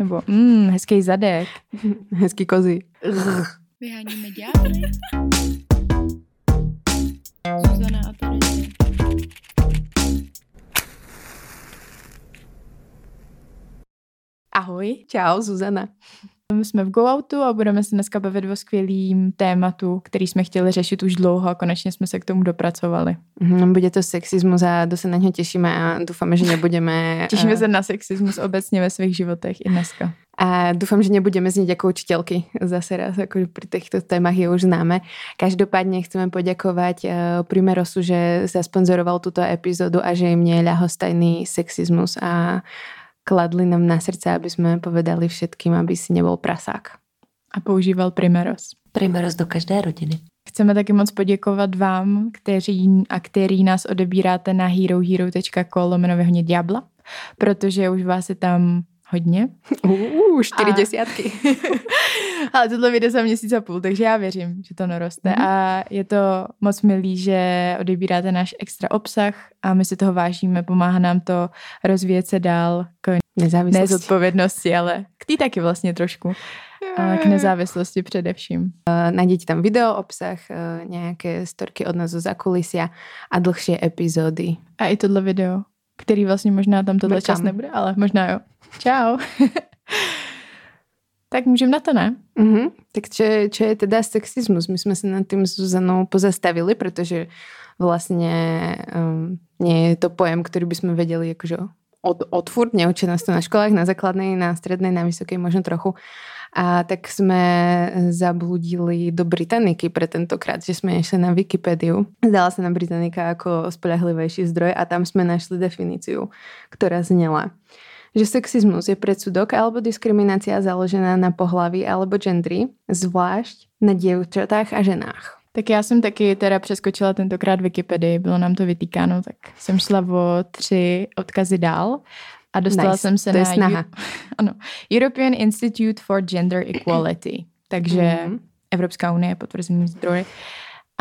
Nebo mm, hezký zadek. Hezký kozy. Vyháníme ďábly. Zuzana a. Ahoj. Čau, Zuzana. Jsme v GoOutu a budeme se dneska bavit o skvělým tématu, který jsme chtěli řešit už dlouho a konečně jsme se k tomu dopracovali. Mhm, Bude to sexismus a to se na něho těšíme a doufáme, že nebudeme... Těšíme eh, se na sexismus obecně ve svých životech i dneska. A doufám, že nebudeme znieť ako učiteľky zase raz, ako pri týchto témach je už známe. Každopádne chceme poďakovať uh, Primerosu, že zasponzoroval túto epizódu a že im nie je ľahostajný sexizmus a kladli nám na srdce, aby sme povedali všetkým, aby si nebol prasák. A používal Primeros. Primeros do každé rodiny. Chceme taky moc poděkovat vám, kteří a který nás odebíráte na herohero.co lomeno vyhonit diabla, protože už vás je tam hodně. Uuu, čtyři A- desiatky. Ale tohle vyjde za měsíc a půl, takže já věřím, že to naroste. Mhm. A je to moc milý, že odebíráte náš extra obsah a my si toho vážíme. Pomáhá nám to rozvíjet se dál k Nezávislosti. nezodpovědnosti, ale k té taky vlastně trošku. Ale k nezávislosti především. Nájdete tam video obsah, eh, nejaké storky od nás zo zakulisia a dlhšie epizódy. A i tohle video, který vlastně možná tam tohle čas nebude, ale možná jo. Čau. tak můžeme na to, ne? Mhm. Tak čo, je- teda sexizmus? My sme sa nad tým s Zuzanou pozastavili, pretože vlastne um, nie je to pojem, ktorý by sme vedeli akože od, odfurt, neučia nás to na školách, na základnej, na strednej, na vysokej možno trochu. A tak sme zabludili do Britaniky pre tentokrát, že sme išli na Wikipédiu. Zdala sa nám Britannika ako spolahlivejší zdroj a tam sme našli definíciu, ktorá znela že sexizmus je predsudok alebo diskriminácia založená na pohlaví alebo gendry, zvlášť na dievčatách a ženách. Tak já jsem taky teda přeskočila tentokrát Wikipedii, bylo nám to vytýkáno, tak jsem šla o tři odkazy dál a dostala Nice, jsem se to je na snaha. ano, European Institute for Gender Equality, takže Mhm. Evropská unie, potvrzený zdroj.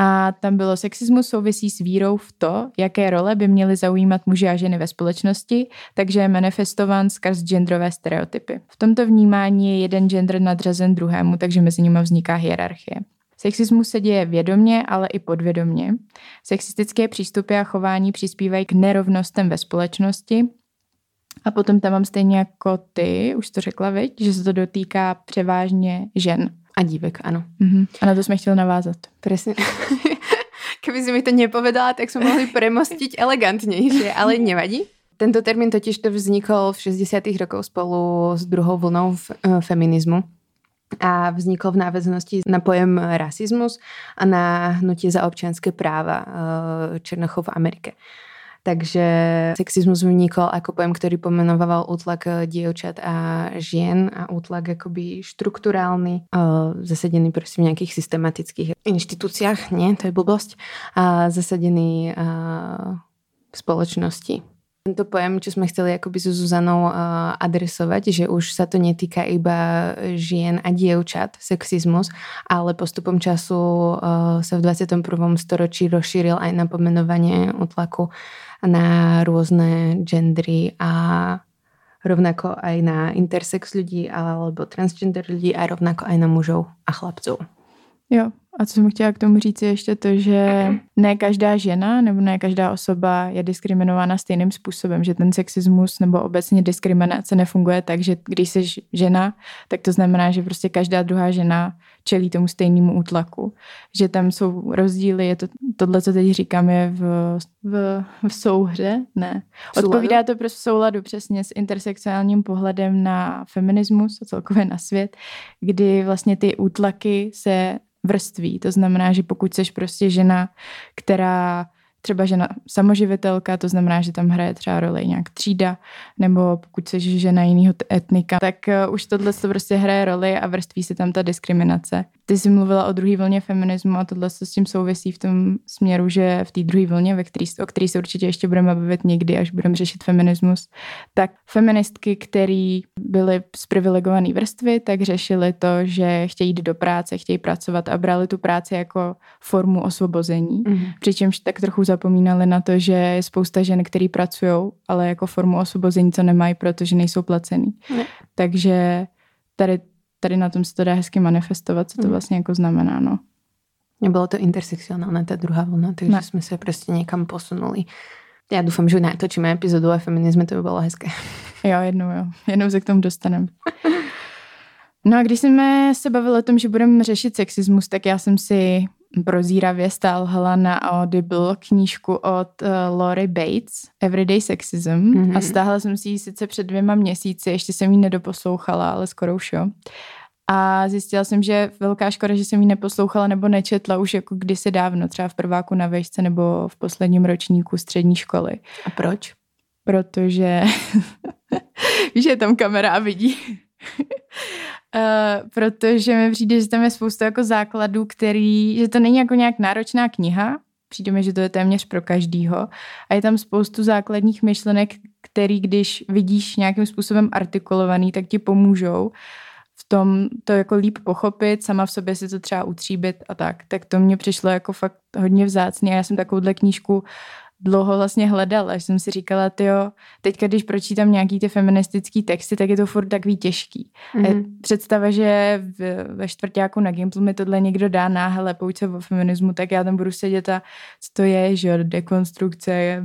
A tam bylo sexismus souvisí s vírou v to, jaké role by měly zaujímat muži a ženy ve společnosti, takže je manifestován skrz genderové stereotypy. V tomto vnímání je jeden gender nadřazen druhému, takže mezi nimi vzniká hierarchie. Sexismus se děje vědomně, ale i podvědomně. Sexistické přístupy a chování přispívají k nerovnostem ve společnosti. A potom tam mám stejně jako ty, už to řekla, viď? že se to dotýká převážně žen. A dívek, áno. Mhm. A na to jsme chtěli navázat. Presne. Keby si mi to nepovedala, tak sme mohli premostiť elegantnejšie, ale nevadí. Tento termín totiž to vznikol v 60. rokoch spolu s druhou vlnou eh, feminizmu a vznikol v náväznosti na pojem rasizmus a na hnutie za občianske práva eh, Černochov v Amerike. Takže sexizmus vznikol ako pojem, ktorý pomenoval útlak eh, dievčat a žien a útlak akoby štruktúrálny, eh, zasadený proste v nejakých systematických inštitúciách, nie, to je blbosť, a zasadený eh, v spoločnosti. Tento pojem, čo sme chceli akoby so Zuzanou adresovať, že už sa to netýka iba žien a dievčat, sexizmus, ale postupom času sa v 21. storočí rozšíril aj na pomenovanie útlaku na rôzne gendry a rovnako aj na intersex ľudí alebo transgender ľudí a rovnako aj na mužov a chlapcov. Jo, a co jsem chtěla k tomu říct je ještě to, že ne každá žena nebo ne každá osoba je diskriminována stejným způsobem, že ten sexismus nebo obecně diskriminace nefunguje tak, že když jsi žena, tak to znamená, že prostě každá druhá žena čelí tomu stejnému útlaku. Že tam jsou rozdíly, je to, tohle, co teď říkám, je v, v, v souhře, ne. Odpovídá to prostě v souladu přesně s intersexuálním pohledem na feminismus a celkově na svět, kdy vlastně ty útlaky se vrství. To znamená, že pokud jsi prostě žena, která třeba žena samoživitelka, to znamená, že tam hraje třeba roli nějak třída, nebo pokud jsi žena jiného etnika, tak uh, už tohle to prostě hraje roli a vrství se tam ta diskriminace. Ty jsi mluvila o druhé vlně feminismu a tohle se s tím souvisí v tom směru, že v té druhé vlně, ve který, o který se určitě ještě budeme bavit někdy, až budeme řešit feminismus, tak feministky, které byly z privilegované vrstvy, tak řešily to, že chtějí jít do práce, chtějí pracovat a brali tu práci jako formu osvobození. Mm-hmm. Přičemž tak trochu zapomínali na to, že je spousta žen, který pracují, ale jako formu osvobození, co nemají, protože nejsou placený. Ne. Takže tady tady na tom se to dá hezky manifestovat, co to hmm. vlastně jako znamená, no. Nebylo to intersekcionálne, ta druhá vlna, takže ne. jsme se prostě někam posunuli. Já doufám, že natočíme epizodu o feminizmu, to by bylo hezké. Jo, jednou, jo. Jednou se k tomu dostaneme. No a když jsme se bavili o tom, že budeme řešit sexismus, tak já jsem si prozíravě stálhala na Audible knížku od uh, Lori Bates, Everyday Sexism mm-hmm. a stáhla jsem si ji sice před dvěma měsíci, ještě jsem ji nedoposlouchala, ale skoro už jo. A zjistila jsem, že velká škoda, že jsem ji neposlouchala nebo nečetla už jako kdysi dávno, třeba v prváku na vejšce nebo v posledním ročníku střední školy. A proč? Protože, víš, je tam kamera a vidí. Uh, protože mi přijde, že tam je spousta jako základů, který, že to není jako nějak náročná kniha, přijde mi, že to je téměř pro každýho a je tam spoustu základních myšlenek, který když vidíš nějakým způsobem artikulovaný, tak ti pomůžou v tom to jako líp pochopit, sama v sobě si to třeba utříbit a tak. Tak to mě přišlo jako fakt hodně vzácný a já jsem takovouhle knížku dlouho vlastně hledala, že jsem si říkala, jo, teďka když pročítám nějaký ty feministický texty, tak je to furt takový těžký. Mm-hmm. Představa, že v, ve čtvrtáku na Gimplu mi tohle někdo dá náhle, pojď se o feminismu, tak já tam budu sedět a co to je, že dekonstrukce,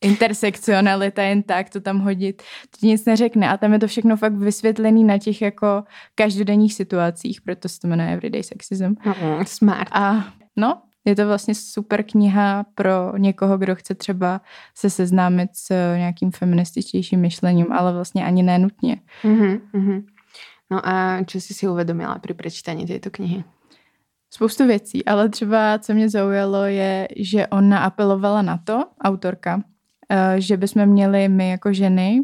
intersekcionalita jen tak to tam hodit, to nic neřekne a tam je to všechno fakt vysvětlený na těch jako každodenních situacích, proto se to jmenuje Everyday Sexism. Mm, smart. A no, je to vlastně super kniha pro někoho, kdo chce třeba se seznámit s nějakým feminističtějším myšlením, ale vlastně ani nenutně. Mm-hmm, mm-hmm. No a co jsi si uvědomila při přečtení této knihy? Spoustu věcí, ale třeba co mě zaujalo je, že ona apelovala na to, autorka, eh, že bychom měli my jako ženy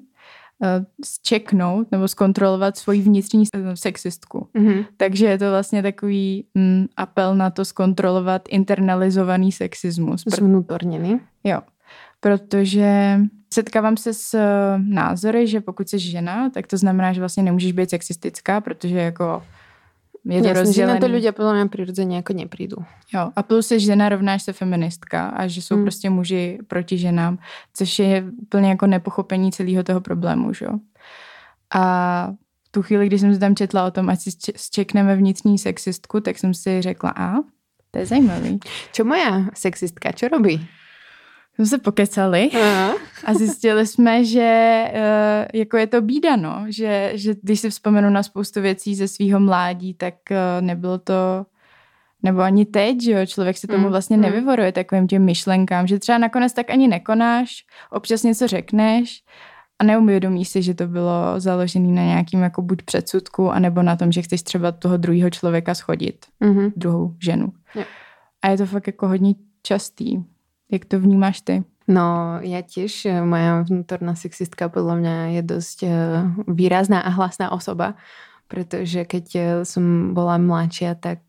zčeknout nebo zkontrolovat svoji vnitřní sexistku. Mm-hmm. Takže je to vlastně takový mm, apel na to zkontrolovat internalizovaný sexismus. Zvnutorněný. Jo, protože setkávám se s názory, že pokud jsi žena, tak to znamená, že vlastně nemůžeš být sexistická, protože jako je to Jasne, rozdělený. že na to ľudia podľa mňa prirodzene jako neprídu. Jo, a plus je žena rovnáš se feministka a že jsou hmm. prostě muži proti ženám, což je úplně jako nepochopení celého toho problému, že jo. A tu chvíli, když jsem se tam četla o tom, ať si zčekneme vnitřní sexistku, tak jsem si řekla, a to je zajímavý. Čo moja sexistka, čo robí? Jsme se pokecali a zjistili jsme, že uh, jako je to bída, no. Že, že když si vzpomenu na spoustu věcí ze svého mládí, tak uh, nebylo to nebo ani teď, že jo, člověk se tomu mm, vlastně mm. nevyvoruje takovým těm myšlenkám, že třeba nakonec tak ani nekonáš, občas něco řekneš a neuvědomíš si, že to bylo založené na nějakým jako buď předsudku, anebo na tom, že chceš třeba toho druhého člověka schodit, mm-hmm. druhou ženu. Yeah. A je to fakt jako hodně častý. Jak to vnímáš ty? No, ja tiež, eh, moja vnútorná sexistka podľa mňa je dosť eh, výrazná a hlasná osoba, pretože keď eh, som bola mladšia, tak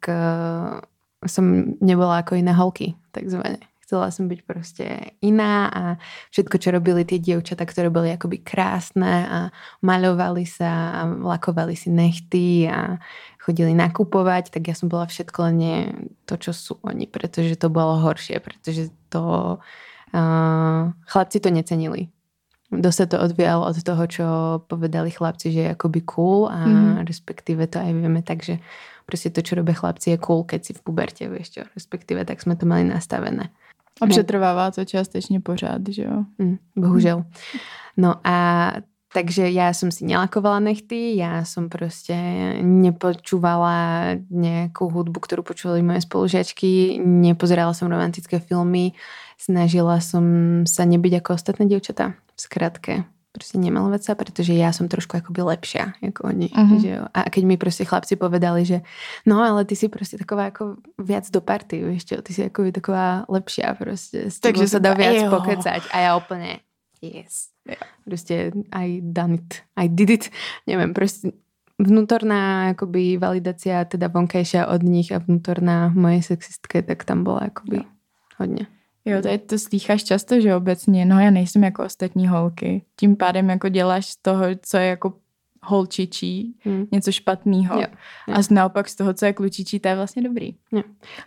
som nebola ako iné holky, takzvané. Chcela som byť proste iná a všetko, čo robili tie dievčata, ktoré boli akoby krásne a maľovali sa a lakovali si nechty a chodili nakupovať, tak ja som bola všetko len nie to, čo sú oni, pretože to bolo horšie, pretože to uh, chlapci to necenili. Dosť sa to odvíjalo od toho, čo povedali chlapci, že je akoby cool a mm. respektíve to aj vieme tak, že prostě to, čo robia chlapci je cool, keď si v puberte, vieš čo, respektíve tak sme to mali nastavené. A přetrvává to částečně pořád, že jo? Mm, bohužel. No a takže ja som si nelakovala nechty, ja som proste nepočúvala nejakú hudbu, ktorú počúvali moje spolužiačky, nepozerala som romantické filmy, snažila som sa nebyť ako ostatné dievčatá. V skratke, proste nemalovať sa, pretože ja som trošku akoby lepšia ako oni. Uh-huh. Že jo? A keď mi proste chlapci povedali, že no ale ty si proste taková ako viac do party, vieš čo, ty si akoby taková lepšia proste. S Takže sa dá viac jo. pokecať. A ja úplne yes. Yeah. Prostě I done it, I did it. Neviem, proste vnútorná akoby validácia teda vonkajšia od nich a vnútorná mojej sexistky, tak tam byla akoby Jo. hodně. Jo, tady to slýcháš často, že obecně, no já nejsem jako ostatní holky. Tím pádem jako děláš z toho, co je jako holčičí, Hmm. něco špatného. Jo, jo. A z- naopak z toho, co je klučičí, to je vlastně dobrý.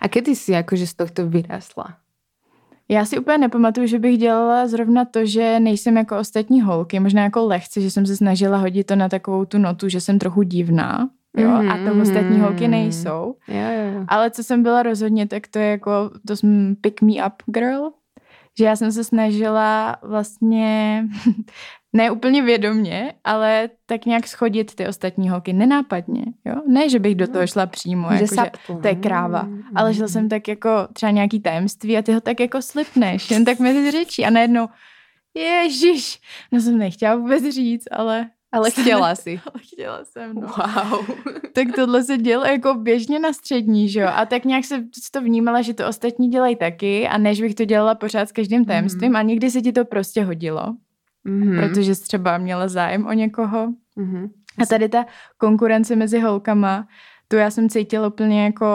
A kedy si akože z tohto vyrastla? Já si úplně nepamatuju, že bych dělala zrovna to, že nejsem jako ostatní holky, možná jako lehce, že jsem se snažila hodit to na takovou tu notu, že jsem trochu divná, jo, a to Mhm. ostatní holky nejsou. Jo, jo, jo. Ale co jsem byla rozhodně, tak to je jako, to jsem pick me up girl, že já jsem se snažila vlastně, ne úplně vědomně, ale tak nějak schodit ty ostatní holky, nenápadně, jo. Ne, že bych do toho šla přímo, jako, že subtle. to je kráva. Mm, ale šla jsem tak jako třeba nějaký tajemství a ty ho tak jako slipneš, jen tak mezi řečí a najednou Ježíš, no jsem nechtěla vůbec říct, ale Ale chtěla si. ale chtěla jsem, no. Wow. Tak tohle se dělo jako běžně na střední, že jo? A tak nějak se to vnímala, že to ostatní dělají taky a než bych to dělala pořád s každým tajemstvím Mhm. a někdy se ti to prostě hodilo, Mm-hmm. protože jsi třeba měla zájem o někoho. Mm-hmm. A tady ta konkurence mezi holkama, tu já jsem cítila úplně jako,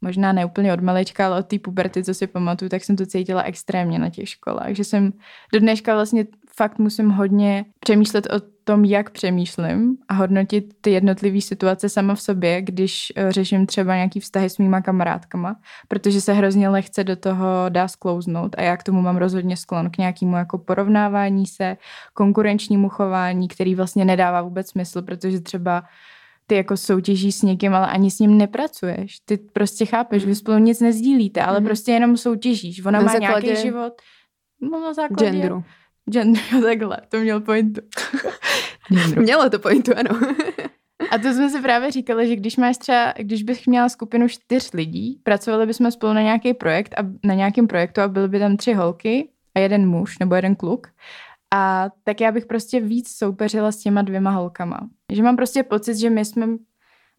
možná ne úplně od malička, ale od té puberty, co si pamatuju, tak jsem to cítila extrémně na těch školách, že jsem do dneška vlastně fakt musím hodně přemýšlet o tom, jak přemýšlím a hodnotit ty jednotlivé situace sama v sobě, když eh, řeším třeba nějaký vztahy s mýma kamarádkama, protože se hrozně lehce do toho dá sklouznout a já k tomu mám rozhodně sklon k nějakému jako porovnávání se, konkurenčnímu chování, který vlastně nedává vůbec smysl, protože třeba ty jako soutěžíš s někým, ale ani s ním nepracuješ. Ty prostě chápeš, vy spolu nic nezdílíte, ale Mhm. prostě jenom soutěžíš. Ona Na má základě nějaký život. No na základě Genderu. Gender, takhle, to měl pointu. Mělo to pointu, ano. A to jsme si právě říkali, že když máš třeba, když bych měla skupinu čtyř lidí, pracovali bychom spolu na nějaký projekt a na nějakém projektu a byly by tam tři holky a jeden muž nebo jeden kluk. A tak já bych prostě víc soupeřila s těma dvěma holkama. Že mám prostě pocit, že my jsme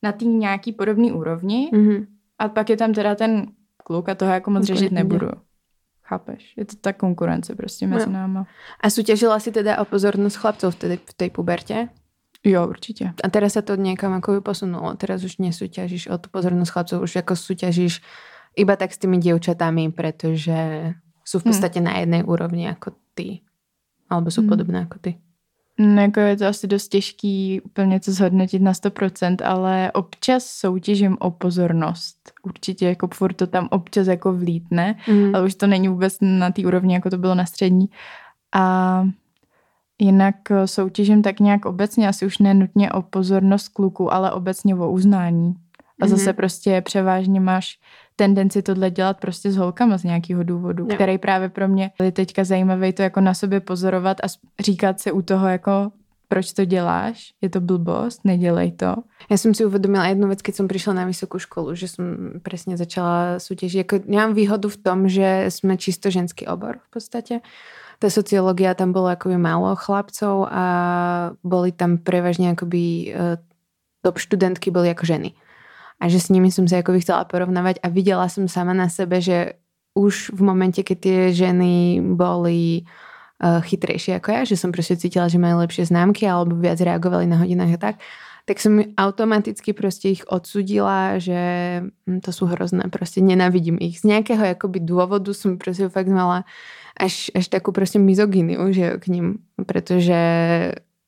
na té nějaký podobný úrovni Mm-hmm. a pak je tam teda ten kluk a toho jako moc Úplně řešit nebudu. Chápeš? Je to ta konkurence prostě mezi Jo. náma. A súťažila si teda o pozornosť chlapcov vtedy v tej puberte? Jo, určitě. A teraz sa to niekam ako posunulo. Teraz už nesúťažíš o tú pozornosť chlapcov, už ako súťažíš iba tak s tými dievčatami, pretože sú v Hm. podstate na jednej úrovni ako ty. Alebo sú Hm. podobné ako ty. No, jako je to asi dost těžký úplně to zhodnotit na 100%, ale občas soutěžím o pozornost. Určitě jako furt to tam občas jako vlítne, Mm. ale už to není vůbec na té úrovni, jako to bylo na střední. A jinak eh, soutěžím tak nějak obecně, asi už ne nutně o pozornost kluku, ale obecně o uznání. A zase Mhm. prostě převážně máš tendenci tohle dělat prostě s holkama z nějakého důvodu, Jo. který právě pro mě je teďka zajímavý to jako na sobě pozorovat a říkat si u toho jako proč to děláš, je to blbost, nedělej to. Ja som si uvedomila jednu vec, keď som prišla na vysokú školu, že som presne začala súťažiť. Jako, ja mám výhodu v tom, že sme čisto ženský obor v podstate. Tá sociológia, tam bolo akoby málo chlapcov a boli tam prevažne akoby uh, top študentky boli ako ženy. A že s nimi som sa akoby chcela porovnávať a videla som sama na sebe, že už v momente, keď tie ženy boli uh, chytrejšie ako ja, že som proste cítila, že majú lepšie známky alebo viac reagovali na hodinách a tak, tak som automaticky proste ich odsudila, že hm, to sú hrozné, proste nenavidím ich. Z nejakého akoby dôvodu som proste fakt mala až, až takú proste mizogíniu, že k ním, pretože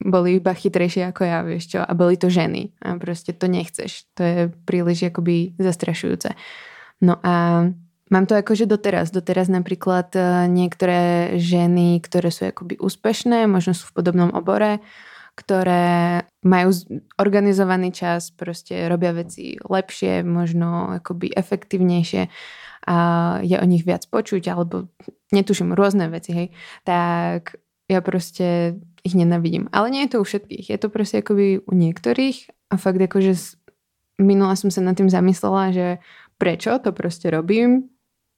boli iba chytrejšie ako ja, vieš čo, a boli to ženy a proste to nechceš. To je príliš akoby zastrašujúce. No a mám to akože doteraz. Doteraz napríklad eh, niektoré ženy, ktoré sú akoby úspešné, možno sú v podobnom obore, ktoré majú organizovaný čas, proste robia veci lepšie, možno akoby efektívnejšie a je o nich viac počuť, alebo netuším, rôzne veci, hej, tak ja proste ich nenavidím. Ale nie je to u všetkých. Je to proste akoby u niektorých a fakt akože s- minula som sa nad tým zamyslela, že prečo to proste robím,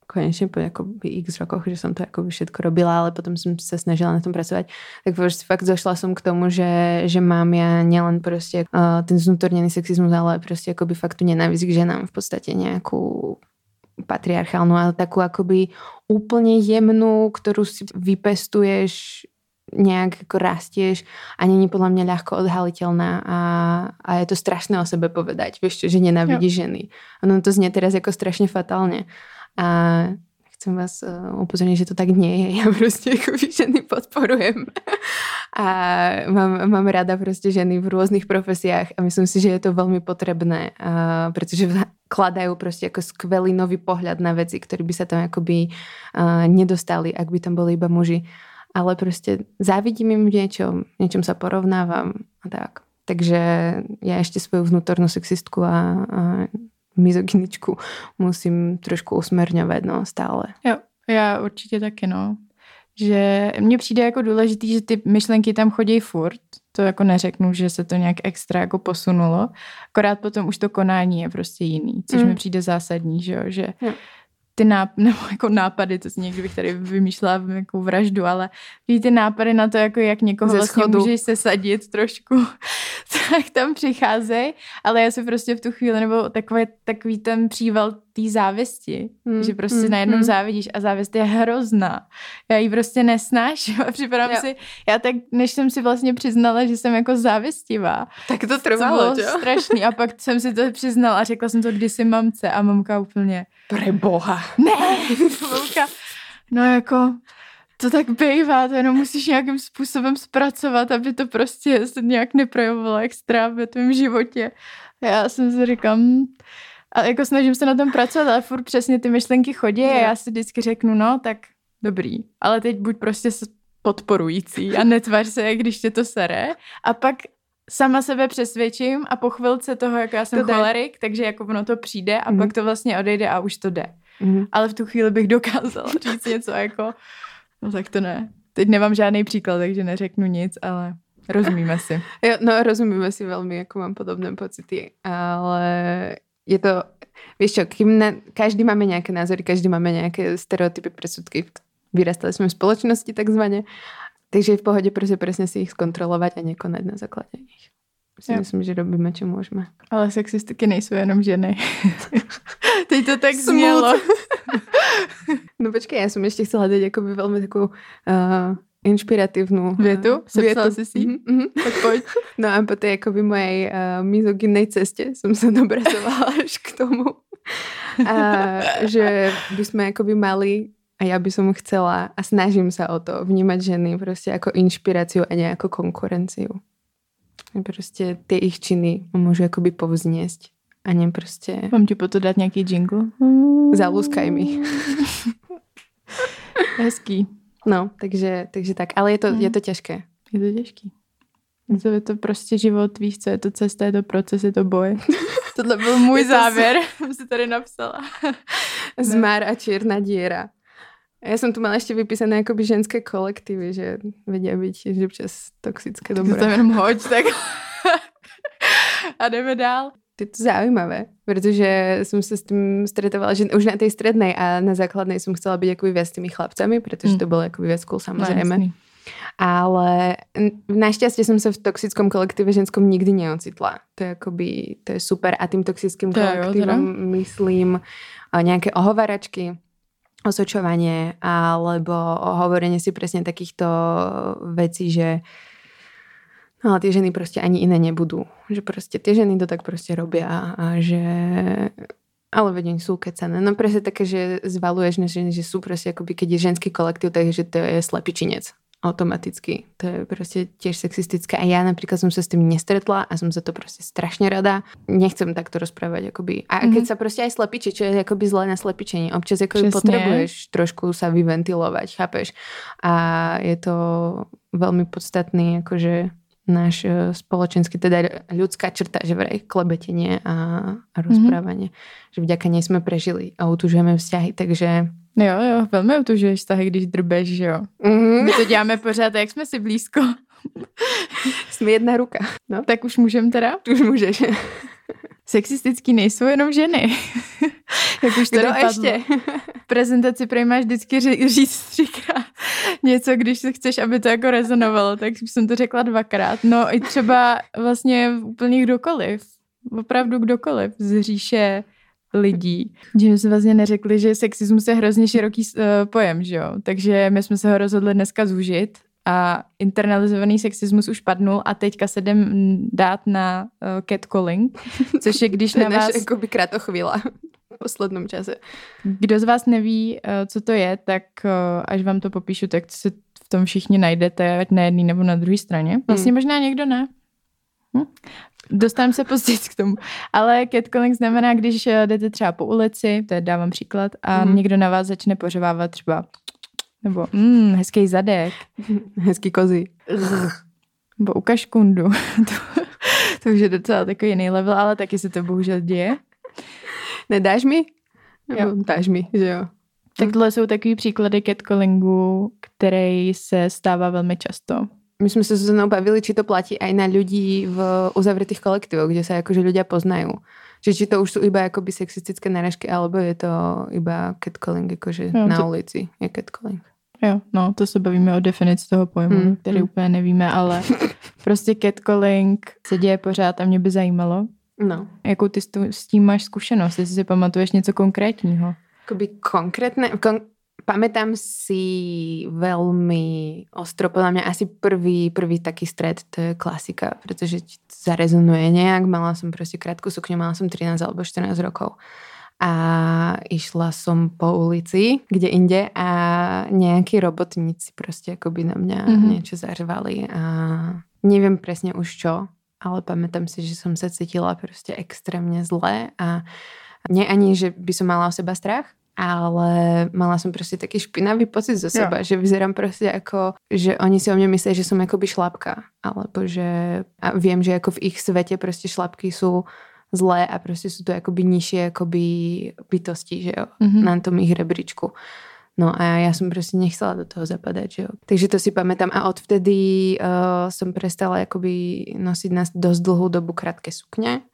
konečne po akoby x rokoch, že som to akoby všetko robila, ale potom som sa snažila na tom pracovať, tak proste fakt došla som k tomu, že, že mám ja nielen proste uh, ten znútornený sexizmus, ale proste akoby fakt tu nenávisť k ženám v podstate nejakú patriarchálnu, ale takú akoby úplne jemnú, ktorú si vypestuješ nejak ako rastieš a není podľa mňa ľahko odhaliteľná a, a je to strašné o sebe povedať, vieš čo, že nenávidíš ženy. Ono to znie teraz ako strašne fatálne. A chcem vás uh, upozorniť, že to tak nie je. Ja proste ako ženy podporujem. a mám, mám rada proste ženy v rôznych profesiách a myslím si, že je to veľmi potrebné, uh, pretože kladajú proste ako skvelý nový pohľad na veci, ktorý by sa tam akoby uh, nedostali, ak by tam boli iba muži ale prostě závidím im v niečom, niečom sa porovnávam a tak. Takže ja ešte svoju vnútornú sexistku a, a mizogyničku musím trošku usmerňovat, no, stále. Jo, já určitě taky, no. Že mně přijde jako důležitý, že ty myšlenky tam chodí furt. To jako neřeknu, že se to nějak extra jako posunulo. Akorát potom už to konání je prostě jiný, což mm. mi přijde zásadní, že jo, že jo ty náp- nebo jako nápady, to si někdy bych tady vymýšlela jako vraždu, ale ty nápady na to, jako jak někoho Ze vlastně schodu. můžeš se sadit trošku, tak tam přicházejí, ale já si prostě v tu chvíli, nebo takový, takový ten příval té závisti, hmm. že prostě hmm. najednou hmm. závidíš a závist je hrozná. Já ji prostě nesnáším a připadám jo. si, já tak, než jsem si vlastně přiznala, že jsem jako závistivá. Tak to trvalo, to bylo jo? strašný a pak jsem si to přiznala a řekla jsem to kdysi mamce a mamka úplně Pre boha. Ne, mamka, no jako, to tak bývá, to jenom musíš nějakým způsobem zpracovat, aby to prostě se nějak neprojevovalo extra v tvém životě. Já jsem si říkám, a jako snažím se na tom pracovat, ale furt přesně ty myšlenky chodí a já si vždycky řeknu, no tak dobrý, ale teď buď prostě podporující a netvař se, když tě to sere. A pak sama sebe přesvědčím a po chvilce toho, jako já jsem to cholerik, takže jako ono to přijde a mm. pak to vlastně odejde a už to jde. Mm. Ale v tu chvíli bych dokázala říct něco jako, no tak to ne. Teď nemám žádný příklad, takže neřeknu nic, ale rozumíme si. Jo, no rozumíme si velmi, jako mám podobné pocity, ale je to, vieš čo, kým na, každý máme nejaké názory, každý máme nejaké stereotypy, presudky, vyrastali sme v spoločnosti takzvaně, takže je v pohodě prostě presne si ich zkontrolovat a nekonať na základě nich. Si jo. myslím, že robíme, čo můžeme. Ale sexistiky nejsou jenom ženy. Teď to tak znělo. no počkej, já jsem ještě chcela dať jakoby velmi takovou uh, inšpiratívnu větu. Sepsala si si? Mm-hmm. Tak pojď. No a po té jakoby mojej uh, mizogynej cestě jsem se dobrazovala až k tomu, uh, že by jsme jakoby mali a já by som chcela a snažím se o to vnímat ženy prostě jako inšpiraci a ne jako konkurenciu. Prostě ty ich činy můžu jakoby povzněst a ne prostě... Mám ti po to dát nějaký jingle? Zaluskaj mi. Hezký. No, takže, takže tak. Ale je to, mm. je to těžké. Je to těžký. To je to prostě život, víš co, je to cesta, je to proces, je to boj. Tohle byl můj to závěr, jsem si tady napsala. Zmar a čierna díra. Já jsem tu mala ještě vypísané jakoby ženské kolektivy, že vědí být že občas toxické dobré. To tam jenom hoď, tak a jdeme dál. Je to zaujímavé, protože jsem se s tím stretovala, že už na té středné a na základnej jsem chcela být jakoby viac s tými chlapcami, protože to bylo jakoby viac cool samozřejmě. No, ale naštěstí jsem se v toxickom kolektivě ženskom nikdy neocitla. To je jakoby, to je super a tím toxickým kolektivem myslím nějaké ohovaračky, osočovanie alebo hovorenie si presne takýchto vecí, že No ale tie ženy prostě ani iné nebudú. Že prostě tie ženy to tak prostě robia a že ale veď sú kecané. No presne také, že zvaluješ na ženy, že sú prostě akoby, keď je ženský kolektív, takže to je slepičinec automaticky. To je prostě tiež sexistické. A já například jsem se s tím nestretla a jsem za to prostě strašně rada. Nechcem takto rozprávať. Akoby. A mm -hmm. keď sa prostě aj slepiči, čo je akoby zlé na slepičení. Občas akoby potrebuješ trošku sa vyventilovať, chápeš? A je to veľmi podstatný akože náš eh, spoločenský, teda ľudská črta, že vraj klebetenie a, a rozprávanie. Mm-hmm. Že vďaka nej sme prežili a utužujeme vzťahy, takže Jo, jo, velmi utužuješ vztahy, když drbeš, že jo. Mm-hmm. My to děláme pořád, jak jsme si blízko. jsme jedna ruka. No. Tak už můžem teda? Už můžeš. Sexistický nejsou jenom ženy. jak už tady Kdo padlo. ještě? Prezentaci prej máš vždycky ří, říct třikrát něco, když se chceš, aby to jako rezonovalo, tak jsem to řekla dvakrát. No i třeba vlastně úplně kdokoliv. Opravdu kdokoliv z říše lidí. Že jsme vlastně neřekli, že sexismus je hrozně široký uh, pojem, že jo? Takže my jsme se ho rozhodli dneska zúžit a internalizovaný sexismus už padnul a teďka se jdem dát na uh, catcalling, což je když To je na vás... naše jakoby kratochvíla v poslednom čase. Kdo z vás neví, eh, co to je, tak eh, až vám to popíšu, tak se v tom všichni najdete, ať na jedné nebo na druhé straně. Vlastně možná někdo ne. Hm? Dostaneme se později k tomu. Ale catcalling znamená, když jdete třeba po ulici, to je dávám příklad, a Mhm. někdo na vás začne pořevávat třeba nebo mm, hezký zadek, Hezký kozy. nebo ukaž kundu. to, to už je docela takový jiný level, ale taky se to bohužel děje. Nedáš mi? Nebo dáš mi, že jo. Tak tohle jsou takový příklady catcallingu, který se stává velmi často. My sme sa s Zuzanou bavili, či to platí aj na ľudí v uzavretých kolektívoch, kde sa akože ľudia poznajú. Čiže či to už sú iba akoby sexistické narážky, alebo je to iba catcalling, akože Jo, na to- ulici je catcalling. Jo, no, to se bavíme o definici toho pojmu, Hmm, který hmm. úplně nevíme, ale prostě catcalling se děje pořád a mě by zajímalo, No. jakou ty s tím máš zkušenost, jestli si pamatuješ něco konkrétního. Akoby konkrétne, kon, pamätám si veľmi ostro, podľa mňa asi prvý, prvý taký stred, to je klasika, pretože zarezonuje nejak, mala som proste krátku sukňu, mala som 13 alebo 14 rokov a išla som po ulici, kde inde a nejakí robotníci proste akoby na mňa Mhm. mm-hmm. niečo zařvali a neviem presne už čo, ale pamätám si, že som sa cítila proste extrémne zle a nie ani, že by som mala o seba strach, ale mala som proste taký špinavý pocit zo seba, že vyzerám proste ako, že oni si o mne myslia, že som akoby šlapka, alebo že a viem, že ako v ich svete proste šlapky sú zlé a proste sú to akoby nižšie akoby bytosti, že jo, Mhm. na tom ich rebríčku. No a ja som proste nechcela do toho zapadať, že jo. Takže to si pamätám a odvtedy uh, som prestala akoby nosiť na dosť dlhú dobu krátke sukne.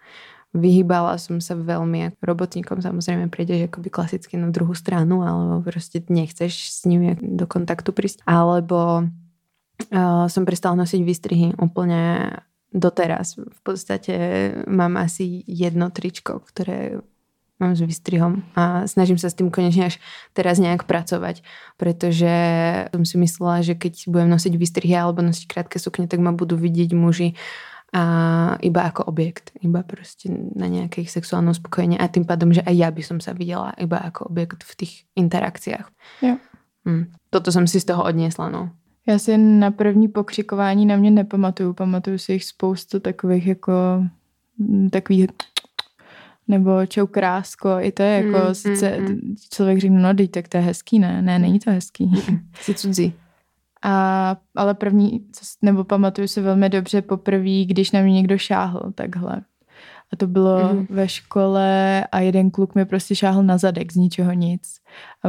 Vyhýbala som sa veľmi ako robotníkom, samozrejme prídeš akoby klasicky na druhú stranu, alebo proste nechceš s nimi do kontaktu prísť. Alebo uh, som prestala nosiť výstrihy úplne doteraz. V podstate mám asi jedno tričko, ktoré mám s výstrihom a snažím sa s tým konečne až teraz nejak pracovať, pretože som si myslela, že keď budem nosiť výstrihy alebo nosiť krátke sukne, tak ma budú vidieť muži a iba ako objekt, iba proste na nejaké ich sexuálne uspokojenie a tým pádom, že aj ja by som sa videla iba ako objekt v tých interakciách. Jo. Hm. Toto som si z toho odniesla, no. Já si na první pokřikování na mě nepamatuju, pamatuju si jich spoustu takových jako mm, takových nebo čau krásko, i to je jako Mm, mm, sice mm, mm, člověk řekne, no teď, tak to je hezký, ne? Ne, není to hezký. Si cudzí. A, ale první, nebo pamatuju si velmi dobře poprvé, když na mě někdo šáhl takhle. A to bylo Mhm. mm. ve škole a jeden kluk mi prostě šáhl na zadek z ničeho nic.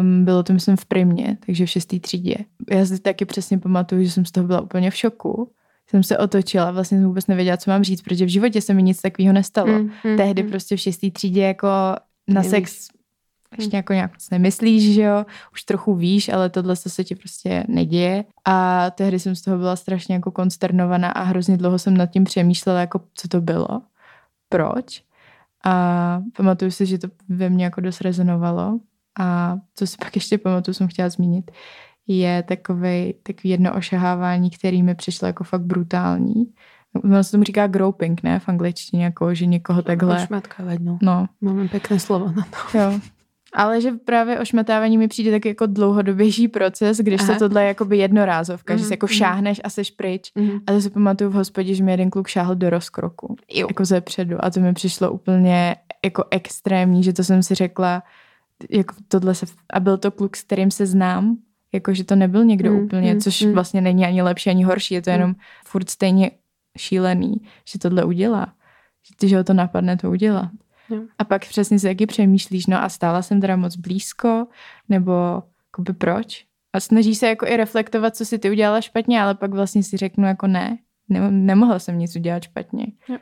Um, bylo to myslím v primě, takže v šestý třídě. Já si taky přesně pamatuju, že jsem z toho byla úplně v šoku. Jsem se otočila, vlastně jsem vůbec nevěděla, co mám říct, protože v životě se mi nic takového nestalo. Mm, mm, Tehdy mm. prostě v šestý třídě jako na Nevíš. sex ještě jako nějak moc nemyslíš, že jo, už trochu víš, ale tohle se ti prostě neděje. A tehdy jsem z toho byla strašně jako konsternovaná a hrozně dlouho jsem nad tím přemýšlela, jako co to bylo, proč. A pamatuju si, že to ve mně jako dost rezonovalo. A co si pak ještě pamatuju, jsem chtěla zmínit, je takový, takový jedno ošahávání, který mi přišlo jako fakt brutální. Ono se tomu říká groping, ne? V angličtině, jako, že někoho takhle... Ošmatkovať, no. No, Máme pekné slovo na to. Jo. Ale že právě ošmatávání mi přijde tak jako dlouhodobější proces, když Aha. to tohle je jakoby jednorázovka, že Mhm, si jako mhm. šáhneš a seš pryč. Mm. A to si pamatuju v hospodě, že mi jeden kluk šáhl do rozkroku, Jo. jako ze předu. A to mi přišlo úplně jako extrémní, že to jsem si řekla, jako tohle se, a byl to kluk, s kterým se znám, jako že to nebyl někdo Mm, úplně, mm, což mm. vlastně není ani lepší, ani horší, je to Mm. jenom furt stejně šílený, že tohle udělá. Že, že ho to napadne to udělat. Jo. A pak přesně si taky přemýšlíš, no a stála jsem teda moc blízko, nebo jakoby proč? A snaží se jako i reflektovat, co si ty udělala špatně, ale pak vlastně si řeknu jako ne, ne nemohla jsem nic udělat špatně. Jo.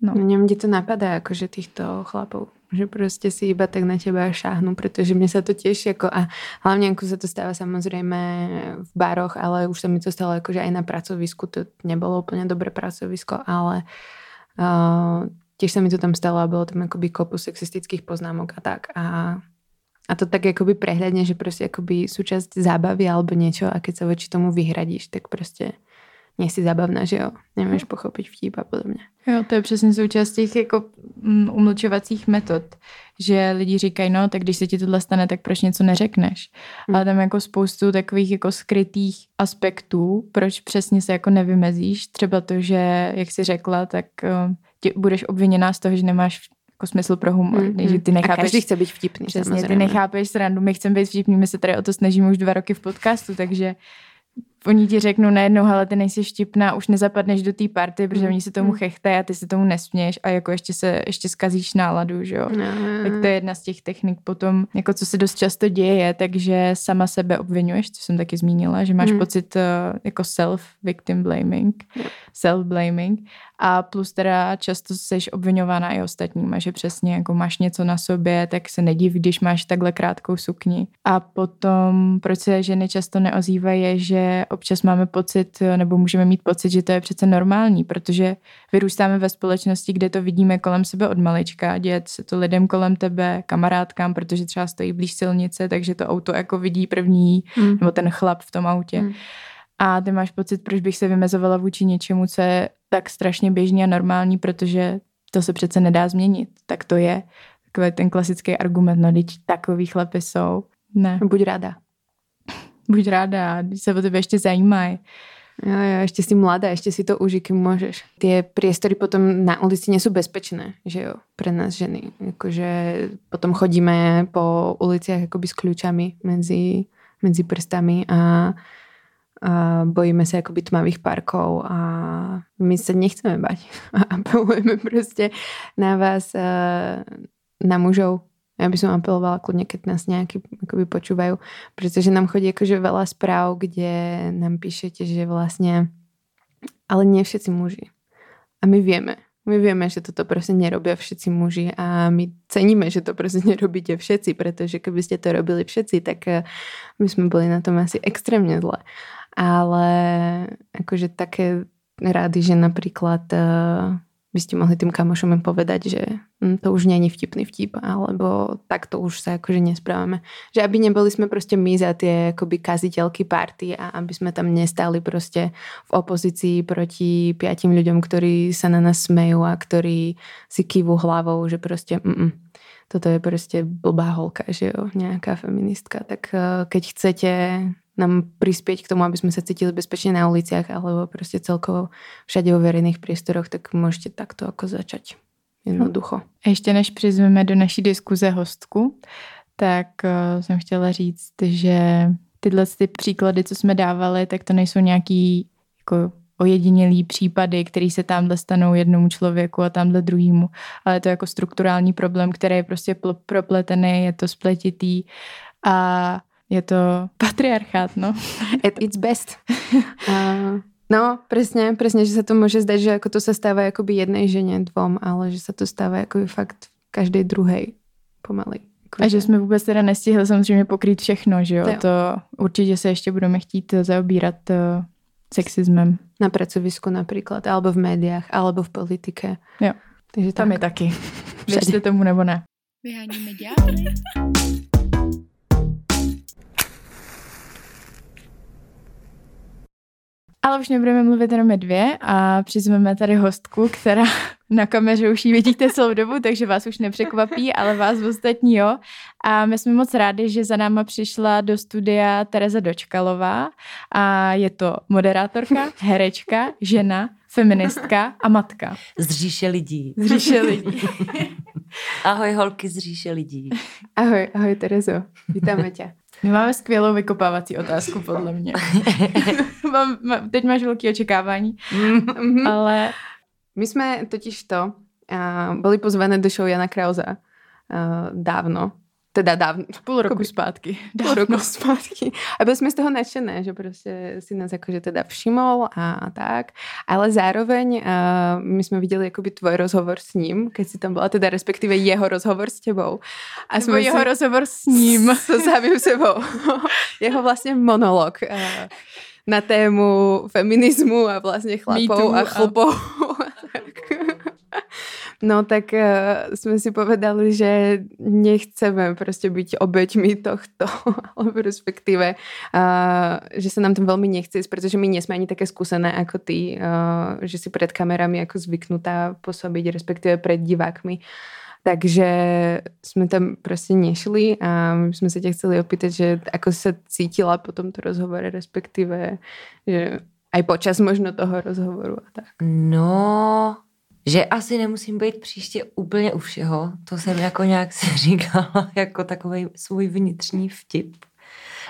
No. No. Neviem, kde to napadá, akože týchto chlapov. Že proste si iba tak na teba šáhnu, pretože mne sa to tiež ako, a hlavne ako sa to stáva samozrejme v baroch, ale už sa mi to stalo akože aj na pracovisku, to nebolo úplne dobré pracovisko, ale uh, tiež sa mi to tam stalo a bolo tam akoby kopu sexistických poznámok a tak. A A to tak akoby prehľadne, že proste akoby súčasť zábavy alebo niečo a keď sa voči tomu vyhradíš, tak prostě nie si zabavná, že jo? Nemáš pochopit vtip a podobně. Jo, to je přesně součást těch jako mm, umlčovacích metod, že lidi říkají, no, tak když se ti tohle stane, tak proč něco neřekneš? Hmm. Ale tam jako spoustu takových jako skrytých aspektů, proč přesně se jako nevymezíš. Třeba to, že, jak jsi řekla, tak uh, tě, budeš obviněná z toho, že nemáš jako smysl pro humor. Mm, že ty nechápeš, a každý chce být vtipný. Přesně, samozřejmě. ty nechápeš srandu, my chceme být vtipný, my se tady o to snažíme už dva roky v podcastu, takže oni ti řeknou najednou, ale ty nejsi štipná, už nezapadneš do té party, protože mm. oni se tomu mm. chechtají a ty se tomu nesměš a jako ještě se ještě skazíš náladu, že jo. No. Tak to je jedna z těch technik. Potom, jako co se dost často děje, takže sama sebe obvinuješ, co jsem taky zmínila, že máš mm. pocit uh, jako self-victim blaming, self-blaming a plus teda často jsi obvinovaná i ostatníma, že přesně jako máš něco na sobě, tak se nediv, když máš takhle krátkou sukni. A potom, proč se ženy často neozývají, je, že občas máme pocit, nebo můžeme mít pocit, že to je přece normální, protože vyrůstáme ve společnosti, kde to vidíme kolem sebe od malička, dět se to lidem kolem tebe, kamarádkám, protože třeba stojí blíž silnice, takže to auto jako vidí první, mm. nebo ten chlap v tom autě. Mm. A ty máš pocit, proč bych se vymezovala vůči něčemu, co je tak strašně běžný a normální, protože to se přece nedá změnit. Tak to je takový ten klasický argument, no teď takový chlapy jsou. Ne. Buď ráda. Buď ráda, když se o tebe ještě zajímají. Jo, jo, ještě si mladá, ještě si to užij, kým můžeš. Ty priestory potom na ulici nejsou bezpečné, že jo, pre nás ženy. Jakože potom chodíme po uliciach akoby s kľúčami mezi, mezi prstami a a bojíme se jakoby tmavých parkov a my se nechceme bať a apelujeme prostě na vás, na mužov. Já bych apelovala kľudne, keď nás nějaký akoby počúvajú, protože nám chodí akože veľa správ, kde nám píšete, že vlastně ale nie všetci muži. A my vieme, my vieme, že toto prostě nerobia všetci muži a my ceníme, že to prostě nerobíte všetci, protože keby ste to robili všetci, tak my sme boli na tom asi extrémne zle ale akože také rady, že napríklad uh, by ste mohli tým kamošom povedať, že hm, to už není vtipný vtip, alebo takto už sa akože nesprávame. Že aby neboli sme proste my za tie akoby kaziteľky party a aby sme tam nestali proste v opozícii proti piatim ľuďom, ktorí sa na nás smejú a ktorí si kývu hlavou, že proste mm, toto je proste blbá holka, že jo, nejaká feministka. Tak uh, keď chcete nám prispieť k tomu, aby sme sa cítili bezpečne na uliciach alebo proste celkovo všade vo verejných priestoroch, tak môžete takto ako začať. Jednoducho. A ještě než přizveme do naší diskuze hostku, tak uh, jsem chtěla říct, že tyhle ty příklady, co jsme dávali, tak to nejsou nějaký jako ojedinělý případy, který se tamhle stanou jednomu člověku a tamhle druhému, ale je to jako strukturální problém, který je prostě propletený, je to spletitý a je to patriarchát, no. At its best. Uh, no, presne, presne, že sa to môže zdať, že ako to sa stáva akoby jednej žene, dvom, ale že sa to stáva akoby fakt každej druhej pomaly. A že jsme vůbec teda nestihli samozřejmě pokrýt všechno, že jo? jo. To určitě se ještě budeme chtít zaobírat uh, sexismem. Na pracovisku například, alebo v médiách, alebo v politike. Jo, takže tam tak. je taky. Věřte tomu nebo ne. Vyháníme ďábly. Ale už nebudeme mluvit jenom my dvě a přizveme tady hostku, která na kameře už ji vidíte celou dobu, takže vás už nepřekvapí, ale vás ostatní jo. A my jsme moc rádi, že za náma přišla do studia Tereza Dočkalová a je to moderátorka, herečka, žena, feministka a matka. Z říše lidí. Z říše lidí. ahoj holky z říše lidí. Ahoj, ahoj Terezo, vítáme tě. My máme skvělou vykopávací otázku, podle mě. Mám, mám, teď máš velké očekávání, mm-hmm. ale... My jsme totiž to uh, byli pozvané do show Jana Krauza uh, dávno teda dávno. Půl roku zpátky. Půl roku zpátky. A byli jsme z toho nadšené, že prostě si nás jakože teda všimol a, a tak. Ale zároveň uh, my jsme viděli jakoby tvoj rozhovor s ním, keď si tam byla, teda respektive jeho rozhovor s tebou. A Nebo jsme jeho si... rozhovor s ním. S, s samým sebou. jeho vlastně monolog. Uh, na tému feminismu a vlastně chlapou a chlupou. A... No tak uh, jsme si povedali, že nechceme prostě být obeťmi tohto, alebo respektíve, uh, že se nám tam velmi nechce, protože my nejsme ani také zkušené jako ty, uh, že si před kamerami jako zvyknutá působit, respektive před divákmi. Takže jsme tam prostě nešli a my jsme se tě chceli opýtat, že ako se cítila po tomto rozhovore, respektive, že aj počas možno toho rozhovoru a tak. No, že asi nemusím být příště úplně u všeho. To jsem jako nějak si říkala jako takový svůj vnitřní vtip.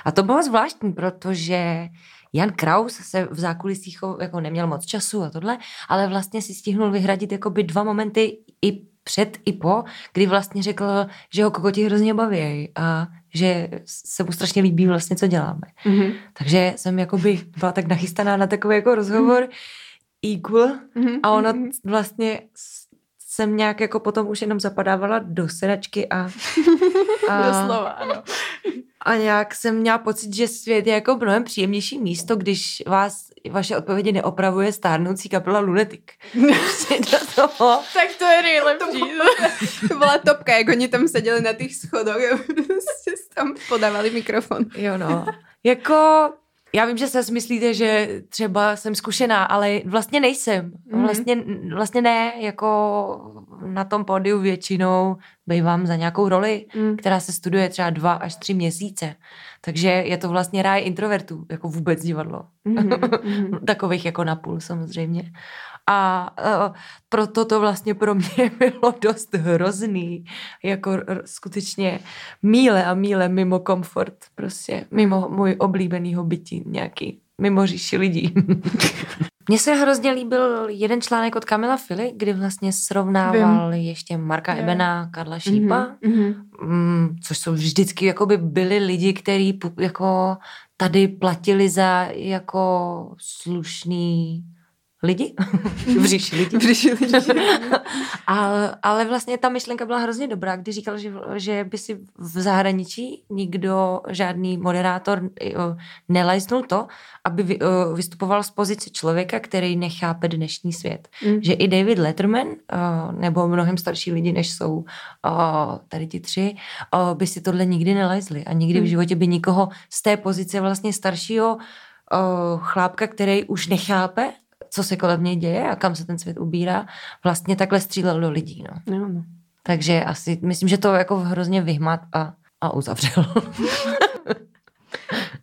A to bylo zvláštní, protože Jan Kraus se v zákulisích jako neměl moc času a tohle, ale vlastně si stihnul vyhradit jakoby dva momenty i před i po, kdy vlastně řekl, že ho kokoti hrozně baví a že se mu strašně líbí vlastně, co děláme. Mm-hmm. Takže jsem jakoby byla tak nachystaná na takový jako rozhovor mm-hmm. Equal mm-hmm. a ono vlastně jsem nějak jako potom už jenom zapadávala do sedačky a... a Doslova, ano. A nějak jsem měla pocit, že svět je jako mnohem příjemnější místo, když vás vaše odpovědi neopravuje stárnoucí kapela Lunatic. do toho. tak to je nejlepší. To byla topka, jak oni tam seděli na těch schodech a prostě tam podávali mikrofon. Jo no. Jako já vím, že se myslíte, že třeba jsem zkušená, ale vlastně nejsem. Mm-hmm. Vlastně, vlastně ne, jako na tom pódiu většinou bývám za nějakou roli, mm. která se studuje třeba dva až tři měsíce. Takže je to vlastně ráj introvertů, jako vůbec divadlo. Mm-hmm. Takových jako napůl samozřejmě. A uh, proto to vlastně pro mě bylo dost hrozný, jako r- skutečně míle a míle mimo komfort, prostě mimo můj oblíbený bytí nějaký, mimo říši lidí. Mně se hrozně líbil jeden článek od Kamila Fili, kdy vlastně srovnával Vím. ještě Marka je. Ebena, Karla Šípa, mm-hmm. mm, což jsou vždycky jakoby byli lidi, kteří jako tady platili za jako slušný lidi, v říši lidí. v říši lidí. ale, ale vlastně ta myšlenka byla hrozně dobrá, když říkal, že, že by si v zahraničí nikdo, žádný moderátor nelajznul to, aby vystupoval z pozice člověka, který nechápe dnešní svět. Mm. Že i David Letterman, nebo mnohem starší lidi, než jsou tady ti tři, by si tohle nikdy nelajzli a nikdy mm. v životě by nikoho z té pozice vlastně staršího chlápka, který už nechápe co se kolem něj děje a kam se ten svět ubírá, vlastně takhle střílel do lidí. No. No, no. Takže asi, myslím, že to jako hrozně vyhmat a, a uzavřel.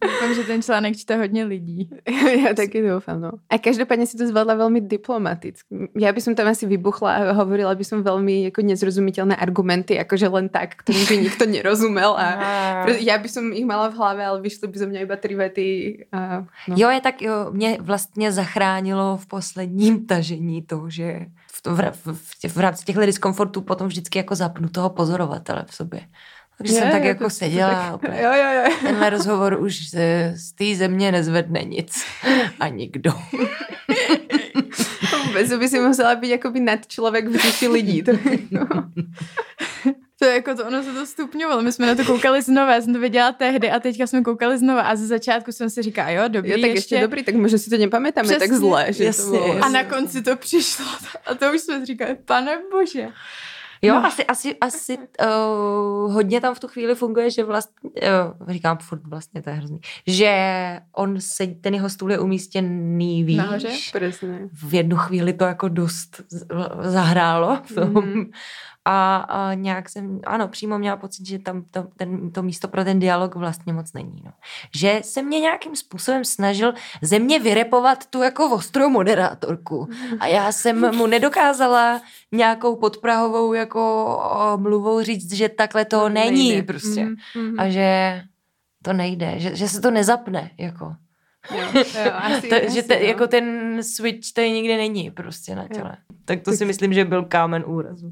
Doufám, že ten článek čte hodně lidí. Já taky doufám, no. A každopádně si to zvládla velmi diplomaticky. Já bych tam asi vybuchla a hovorila by som velmi jako nezrozumitelné argumenty, jakože len tak, kterým by nikto nerozumel a já by som ich mala v hlavě, ale vyšly by zo mě iba tři vety. A, no. Jo, je tak, jo, mě vlastně zachránilo v posledním tažení to, že v, to, v, v, v rámci těchto diskomfortů potom vždycky jako zapnu toho pozorovatele v sobě. Takže je, jsem tak jako seděla. Tak, jo, jo, jo. Tenhle rozhovor už z, z té země nezvedne nic. A nikdo. Vůbec by si musela být jako by nad člověk v říši lidí. To, no. To je jako to, ono se to stupňovalo. My jsme na to koukali znova, já jsem to viděla tehdy a teďka jsme koukali znova a ze začátku jsem si říkala, jo, dobrý, jo, tak ještě, ještě dobrý, tak možná si to nepamětáme Přesně, tak zle. Že jasně, to bylo... A na konci to přišlo a to už jsme říkali, pane bože. Jo, no. asi, asi, asi uh, hodně tam v tu chvíli funguje, že vlastně, uh, říkám furt vlastně, to je hrozný, že on se, ten jeho stůl je umístěný výš. Nahoře? Přesně. V jednu chvíli to jako dost zahrálo v tom. Mm-hmm a, a nějak jsem, ano, přímo měla pocit, že tam to, ten, to místo pro ten dialog vlastně moc není. No. Že se mě nějakým způsobem snažil ze mě vyrepovat tu jako ostrou moderátorku a já jsem mu nedokázala nějakou podprahovou jako mluvou říct, že takhle to, to není nejde. prostě mm-hmm. a že to nejde, že, že se to nezapne jako. Jo, jo, asi, to, asi, že te, jako ten switch tady nikde není prostě na těle. Jo. Tak to si myslím, že byl kámen úrazu.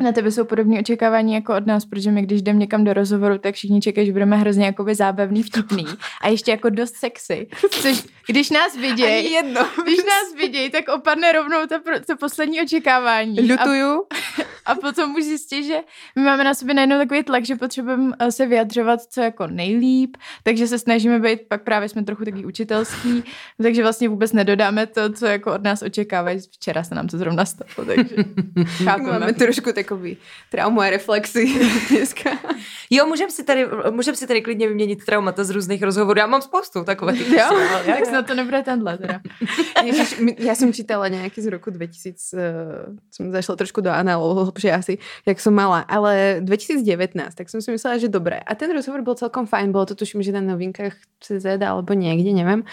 Na tebe jsou podobné očekávání jako od nás, protože my, když jdeme někam do rozhovoru, tak všichni čekají, že budeme hrozně jakoby zábavný, vtipný a ještě jako dost sexy. Což když nás vidějí, jedno. když nás vidějí, tak opadne rovnou to, to poslední očekávání. Lutuju. A, A potom už zjistí, že my máme na sobě najednou takový tlak, že potřebujeme eh, se vyjadřovat co jako nejlíp, takže se snažíme být, pak právě jsme trochu taky učitelský, takže vlastně vůbec nedodáme to, co jako od nás očekávají. Včera se nám to zrovna stalo, takže chápeme. Máme trošku takový traumu a reflexy dneska. Jo, můžeme si tady, můžem si tady klidně vyměnit traumata z různých rozhovorů. Já mám spoustu takových. Jo? Tak snad to nebude tenhle teda. Ježiš, ja som čítala nejaký z roku 2000, uh, som zašla trošku do análov, hlbšie asi, jak som mala, ale 2019, tak som si myslela, že dobré. A ten rozhovor bol celkom fajn, bolo to tuším, že na novinkách CZ alebo niekde, neviem.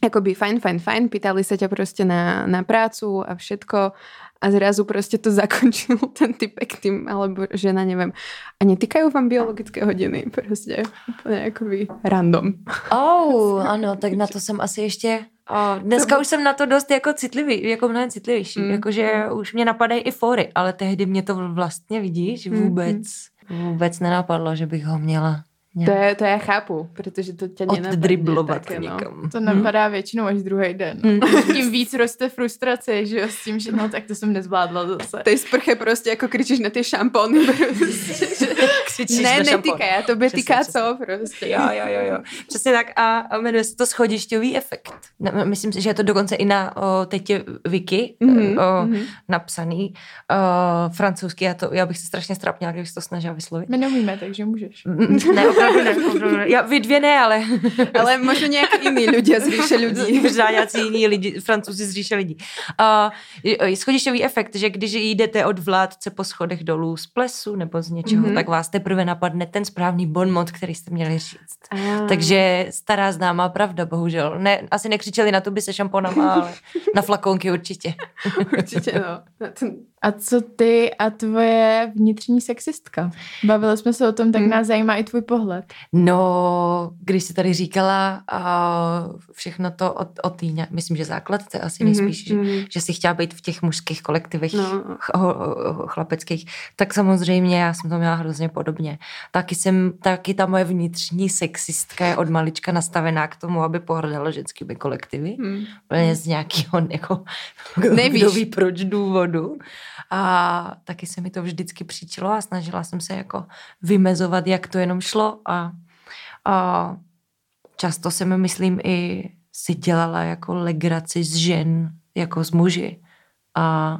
Akoby fajn, fajn, fajn, pýtali sa ťa proste na, na prácu a všetko a zrazu proste to zakončil ten typek tým, alebo žena, neviem. A netýkajú vám biologické hodiny, proste úplne akoby random. Oh, ano, tak na to jsem asi ještě... Oh, dneska už jsem na to dost jako citlivý, jako mnohem citlivější. Mm. Mm. Jakože už mě napadají i fóry, ale tehdy mě to vlastně, vidíš, Mm, vůbec, vůbec nenapadlo, že bych ho měla To, je, to já chápu, protože to tě nenapadne oddriblovat také, no. někam. To napadá většinou až druhý den. Mm. Tím víc roste frustrace, že jo, s tím, že no tak to jsem nezvládla zase. tej sprche prostě jako kričíš na ty šampóny. Prostě, že... Křičíš ne, na šampon. netýká, já tobě Přesně, týká přesně. co prostě. Jo, jo, jo, jo. Přesně tak a, a jmenuje se to schodišťový efekt. Myslím si, že je to dokonce i na o, tetě Wiki Mhm, o, mhm. napsaný o, francouzsky. Já, to, já bych se strašně strapnila, kdybych se to snažila vyslovit. My neumíme, takže můžeš. Mm, Ne, Já, vy dvě ne, ale Ale možno nějaký jiný ľudia z výše ľudí. možná nějací jiní lidi, francouzi z říše lidí. Uh, schodišťový efekt, že když jdete od vládce po schodech dolů z plesu nebo z něčeho, Mhm. mm-hmm. tak vás teprve napadne ten správný bonmot, který jste měli říct. Ah. Takže stará známá pravda, bohužel. Ne, asi nekřičeli na tuby se šamponama, ale na flakonky určitě. Určitě, no. Na ten... A co ty a tvoje vnitřní sexistka? Bavili jsme se o tom, tak Hmm. nás zajímá i tvůj pohled. No, když jsi tady říkala uh, všechno to o, o té, myslím, že základce asi nejspíš, Mhm, že, mhm. že si chtěla být v těch mužských kolektivech No. ch- ho- ho- chlapeckých, tak samozřejmě já jsem to měla hrozně podobně. Taky jsem, taky ta moje vnitřní sexistka je od malička nastavená k tomu, aby pohrdala ženskými kolektivy. Hmm. Úplně z nějakého, jako, Nevíš. kdo ví proč důvodu. A taky se mi to vždycky příčilo a snažila jsem se jako vymezovat, jak to jenom šlo a, a často jsem, myslím, i si dělala jako legraci z žen, jako z muži. A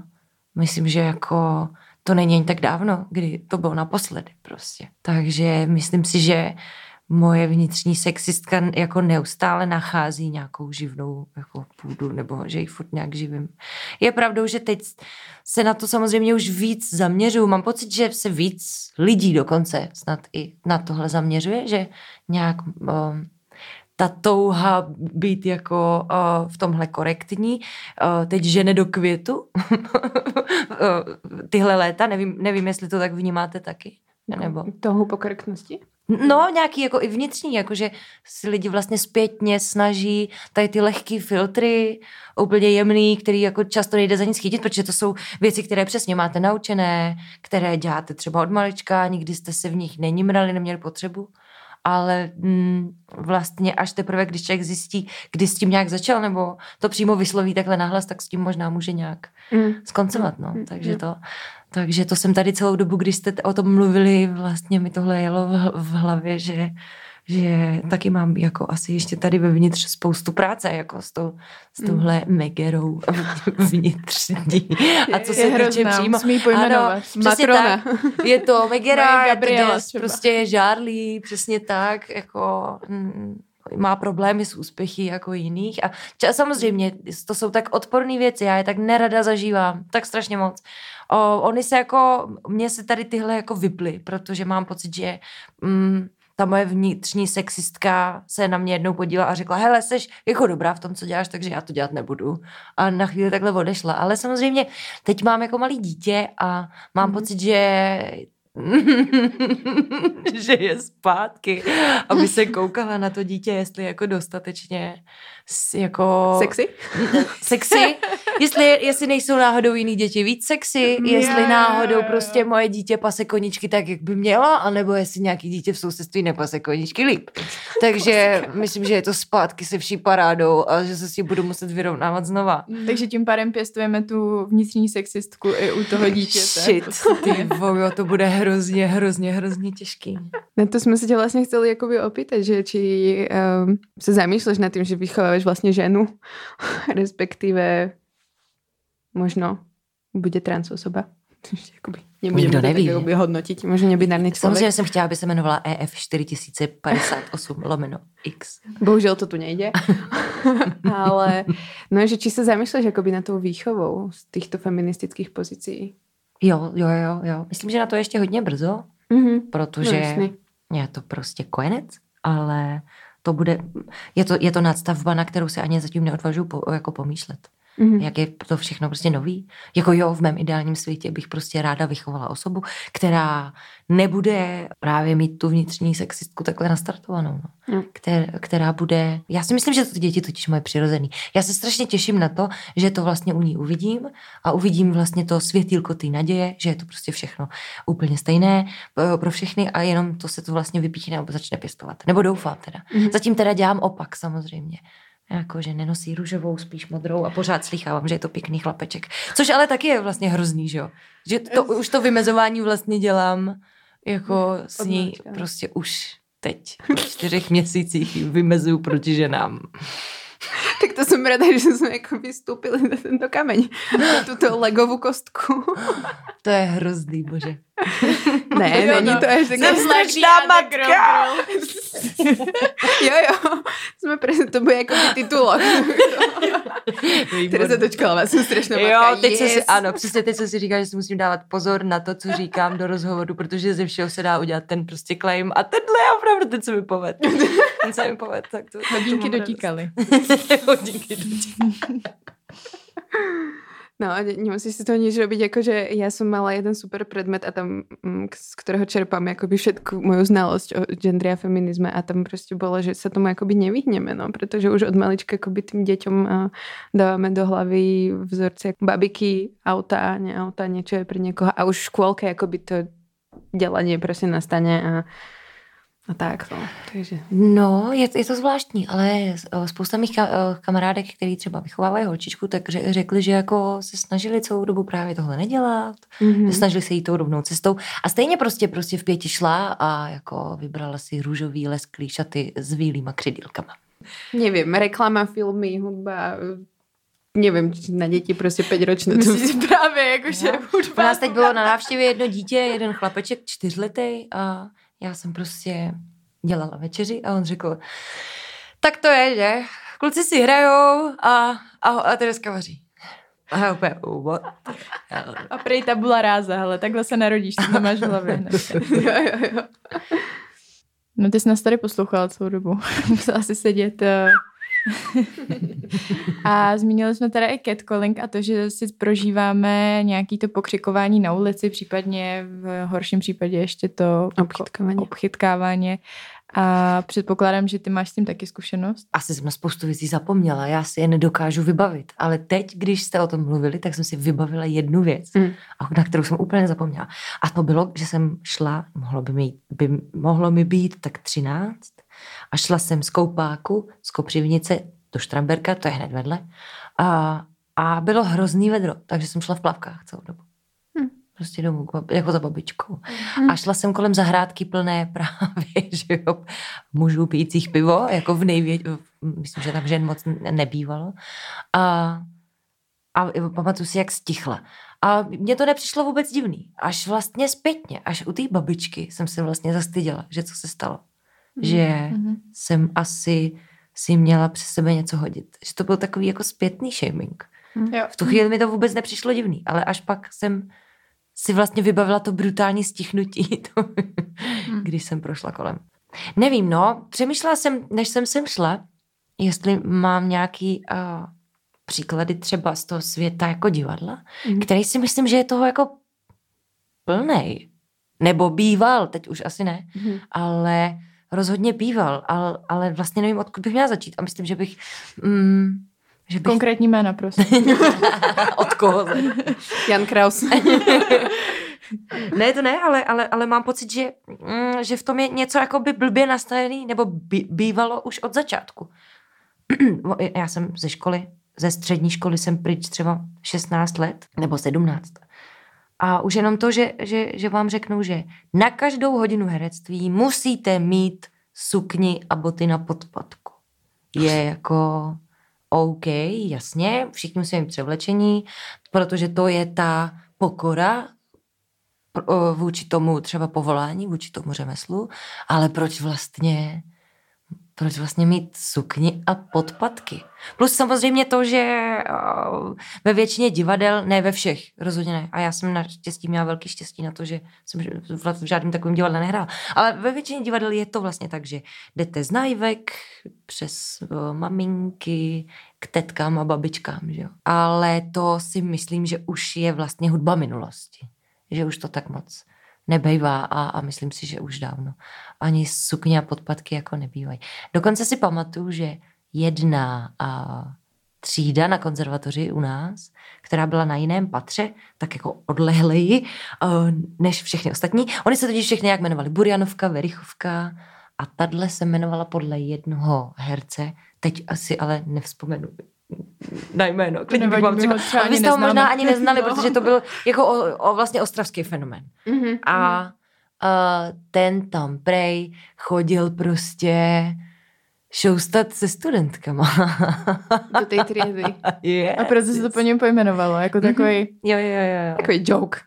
myslím, že jako to není ani tak dávno, kdy to bylo naposledy prostě. Takže myslím si, že moje vnitřní sexistka jako neustále nachází nějakou živnou jako půdu, nebo že ji furt nějak živím. Je pravdou, že teď se na to samozřejmě už víc zaměřuju. Mám pocit, že se víc lidí dokonce snad i na tohle zaměřuje, že nějak um, ta touha být jako uh, v tomhle korektní, uh, teď žene do květu uh, tyhle léta, nevím, nevím, jestli to tak vnímáte taky. Nebo... Touhu po korektnosti? No, nějaký jako i vnitřní, jakože si lidi vlastně zpětně snaží tady ty lehký filtry, úplně jemný, který jako často nejde za nic chytit, protože to jsou věci, které přesně máte naučené, které děláte třeba od malička, nikdy jste se v nich nenimrali, neměli potřebu, ale mm, vlastně až teprve, když člověk zjistí, kdy s tím nějak začal, nebo to přímo vysloví takhle nahlas, tak s tím možná může nějak Mm. skoncovat, no. Mm, Takže jo. to, takže to jsem tady celou dobu, když jste o tom mluvili, vlastně mi tohle jelo v, hlavě, že, že taky mám jako asi ještě tady vevnitř spoustu práce, jako s, tou, s touhle megerou vnitřní. A co se je týče hrozná, přímo... pojmenovat. Ano, Matrona. tak. Je to megera, je to prostě je žárlí, přesně tak, jako... Mm, má problémy s úspěchy jako jiných a ča, samozřejmě to jsou tak odporné věci, já je tak nerada zažívám, tak strašně moc. O, oni se jako, mně se tady tyhle jako vyply, protože mám pocit, že mm, ta moje vnitřní sexistka se na mě jednou podívala a řekla, hele, jsi jako dobrá v tom, co děláš, takže já to dělat nebudu. A na chvíli takhle odešla. Ale samozřejmě teď mám jako malý dítě a mám mm. pocit, že že je zpátky, aby se koukala na to dítě, jestli jako dostatečně jako... Sexy? sexy, jestli, jestli nejsou náhodou jiný děti víc sexy, jestli náhodou prostě moje dítě pase koničky tak, jak by měla, anebo jestli nějaký dítě v sousedství nepase koničky líp. Takže myslím, že je to zpátky se vší parádou a že se s tím budu muset vyrovnávat znova. Takže tím pádem pěstujeme tu vnitřní sexistku i u toho dítěte. Shit, ty vojo, to bude hrozně, hrozně, hrozně těžký. Na to jsme se tě vlastně chceli jakoby opýtať, že či um, se zamýšľaš nad tým, že vychovávaš vlastně ženu, respektíve možno bude trans osoba. Jakoby nebudeme Nikdo tak neví. jakoby hodnotiť, možno nebinárny člověk. Samozřejmě jsem chtěla, aby se jmenovala EF 4058 lomeno X. Bohužel to tu nejde. Ale no, že či se zamýšľaš jakoby na tou výchovou z týchto feministických pozicí? Jo, jo, jo, jo. Myslím, že na to je ještě hodně brzo, Mhm. protože No, je to prostě konec, ale to bude, je to, je to nadstavba, na kterou se ani zatím neodvažuji po, jako pomýšlet. Mhm. Jak je to všechno prostě nový. Jako jo, v mém ideálním světě bych prostě ráda vychovala osobu, která nebude právě mít tu vnitřní sexistku takhle nastartovanou. No. No. Která, která bude... Já si myslím, že to děti totiž moje přirozený. Já se strašně těším na to, že to vlastně u ní uvidím a uvidím vlastně to světýlko té naděje, že je to prostě všechno úplně stejné eh, pro všechny a jenom to se to vlastně vypíchne a začne pěstovat. Nebo doufám teda. Mhm. Zatím teda dělám opak samozřejmě. Jako, že nenosí růžovou, spíš modrou a pořád slychávám, že je to pěkný chlapeček. Což ale taky je vlastně hrozný, že jo? Že to, už to vymezování vlastně dělám jako s ní prostě už teď. V čtyřech měsících vymezuju proti ženám. Tak to jsem rada, že jsme jako vystúpili na tento kameň. Na tuto legovou kostku. To je hrozný, bože. Ne, Jo, není no. to až tak... Jsem strašná matka. Jo, jo. Jsme presne, to bude jako by titulok. Dočkala vás, jsem strašná matka. Jo, teď yes. si, ano, přesně teď jsem si říkala, že si musím dávat pozor na to, co říkám do rozhovoru, protože ze všeho se dá udělat ten prostě claim a tenhle je opravdu ten, co mi poved. Ten se mi poved. Tak to, Hodinky dotíkaly. Hodinky dotíkaly. No, ne- nemusíš si to nič robiť, akože ja som mala jeden super predmet a tam, mm, z ktorého čerpám akoby všetku moju znalosť o gendri a feminizme a tam proste bolo, že sa tomu akoby nevyhneme, no, pretože už od malička akoby tým deťom a, dávame do hlavy vzorce babiky, auta, ne auta, niečo je pre niekoho a už v škôlke akoby to delanie proste nastane a, a tak, no. Takže No, je, je to zvláštní, ale eh, spousta mých ka- eh, kamarádek, který třeba vychovávají holčičku, tak ře- řekli, že jako se snažili celou dobu právě tohle nedělat, mm-hmm. že snažili se jít tou rovnou cestou a stejně prostě prostě v pěti šla a jako vybrala si růžový lesklý šaty s bílýma křidílkama. neviem, reklama, filmy, hudba, neviem, či na deti proste 5 ročné. Myslíš právě, jakože U nás teď bylo na návštěvě jedno dítě, jeden chlapeček, čtyřletý a já jsem prostě dělala večeři a on řekl, tak to je, že? Kluci si hrajou a, a, a Tereska vaří. A já úplně, what? the hell? A prej tabula ráza, hele, takhle se narodíš, ty to máš v hlavě jo, jo, jo. No ty jsi nás tady poslouchala celou dobu. Musela asi sedět. eh. a zmínili jsme teda i catcalling a to, že si prožíváme nějaký to pokřikování na ulici, případně v horším případě ještě to Obchytkávání. obchytkávání. A předpokládám, že ty máš s tím taky zkušenost. Asi jsem na spoustu věcí zapomněla, já si je nedokážu vybavit. Ale teď, když jste o tom mluvili, tak jsem si vybavila jednu věc, Mm. a na kterou jsem úplně zapomněla. A to bylo, že jsem šla, mohlo by mi, by, mohlo mi být tak 13, a šla jsem z Koupáku, z Kopřivnice do Štramberka, to je hned vedle, a, a bylo hrozný vedro, takže jsem šla v plavkách celou dobu. Hm. Prostě domů, jako za babičkou. A šla jsem kolem zahrádky plné právě, že jo, mužů pijících pivo, jako v největší, myslím, že tam žen moc ne- nebývalo. A, a pamatuju si, jak stichla. A mně to nepřišlo vůbec divný. Až vlastně zpětně, až u té babičky jsem se vlastně zastyděla, že co se stalo. Že Mhm. jsem asi si měla přes sebe něco hodit. Že to byl takový jako zpětný shaming. Jo. V tu chvíli mi to vůbec nepřišlo divný, ale až pak jsem si vlastně vybavila to brutální stichnutí, to, když jsem prošla kolem. Nevím, no, přemýšlela jsem, než jsem sem šla, jestli mám nějaký uh, příklady třeba z toho světa jako divadla, Mhm. který si myslím, že je toho jako plnej. Nebo býval, teď už asi ne, Mhm. ale rozhodně býval, ale, ale vlastně nevím, odkud bych měla začít. A myslím, že bych... Mm, že bych Konkrétní jména, prosím. od koho? Jan Kraus. Ne, to ne, ale, ale, ale mám pocit, že, mm, že v tom je něco jako by blbě nastavený, nebo by, bývalo už od začátku. Já jsem ze školy, ze střední školy jsem pryč třeba 16 let, nebo 17. A už jenom to, že, že, že vám řeknou, že na každou hodinu herectví musíte mít sukni a boty na podpatku. Je jako OK, jasně, všichni musí mít převlečení, protože to je ta pokora vůči tomu třeba povolání, vůči tomu řemeslu, ale proč vlastně proč vlastně mít sukni a podpatky. Plus samozřejmě to, že uh, ve většině divadel, ne ve všech, rozhodně ne. A já jsem naštěstí měla velký štěstí na to, že jsem v žádném takovém divadle nehrála. Ale ve většině divadel je to vlastně tak, že jdete z najvek přes uh, maminky k tetkám a babičkám. Že jo? Ale to si myslím, že už je vlastně hudba minulosti. Že už to tak moc nebejvá a, a myslím si, že už dávno. Ani sukně a podpatky jako nebývají. Dokonce si pamatuju, že jedna a třída na konzervatoři u nás, která byla na jiném patře, tak jako odlehleji uh, než všechny ostatní. Oni se totiž všechny jak jmenovali. Burjanovka, Verichovka a tahle se jmenovala podle jednoho herce. Teď asi ale nevzpomenu na jméno. Klidně bych vám my řekla. ho třeba A ani vy jste ho možná ani neznali, No. protože to byl jako o, o vlastně ostravský fenomén. Mhm. A uh, ten tam prej chodil prostě šoustat se studentkama. Do té triedy. yes. A proto se to po něm pojmenovalo, jako takový, Jo, jo, jo. jo. Takový joke.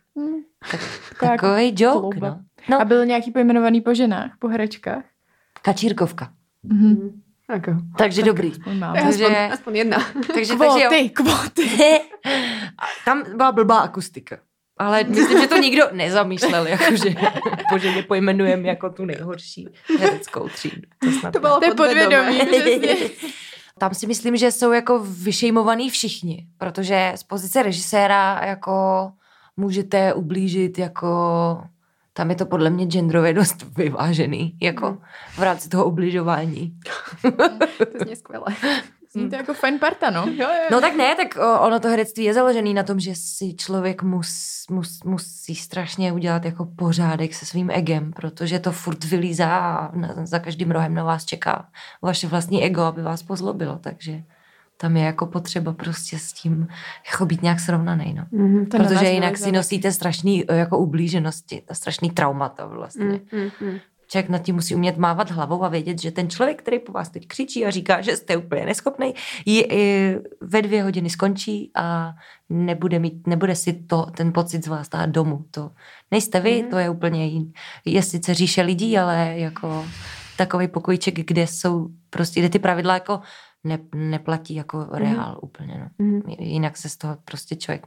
taková jako Takový joke, no. no. A byl nějaký pojmenovaný po ženách, po herečkách? Kačírkovka. Mhm. Jako. Takže dobrý. Aspoň mám. Takže- Aspoň, aspoň jedna. Takže, takže jo. Kvóty, kvóty. A tam byla blbá akustika. Ale myslím, že to nikdo nezamýšlel, jakože bože, pojmenujeme jako tu nejhorší hereckou třídu. To, snad To bylo To podvědomí. Tam si myslím, že jsou jako vyšejmovaný všichni, protože z pozice režiséra jako můžete ublížit jako tam je to podle mě genderově dost vyvážený, jako v rámci toho ubližování. To zní skvěle. Zní to jako fajn parta, no. Jo, jo. No tak ne, tak ono to herectví je založený na tom, že si člověk mus, mus, musí strašně udělat jako pořádek se svým egem, protože to furt vylízá a na, za každým rohem na vás čeká vaše vlastní ego, aby vás pozlobilo, takže tam je jako potřeba prostě s tím jako být nějak srovnaný, no. Mhm. To Protože jinak si nosíte strašný eh, jako ublíženosti, strašný traumata vlastně. Mm, mm, mm. Člověk nad tím musí umět mávat hlavou a vědět, že ten člověk, který po vás teď křičí a říká, že jste úplně neschopný, je, je, ve dvě hodiny skončí a nebude, mít, nebude si to, ten pocit z vás dát domů. To nejste vy, Mhm. to je úplně jiný. Je sice říše lidí, ale jako takový pokojíček, kde jsou prostě, kde ty pravidla jako ne, neplatí jako reál úplně. No. Mhm. Jinak se z toho prostě člověk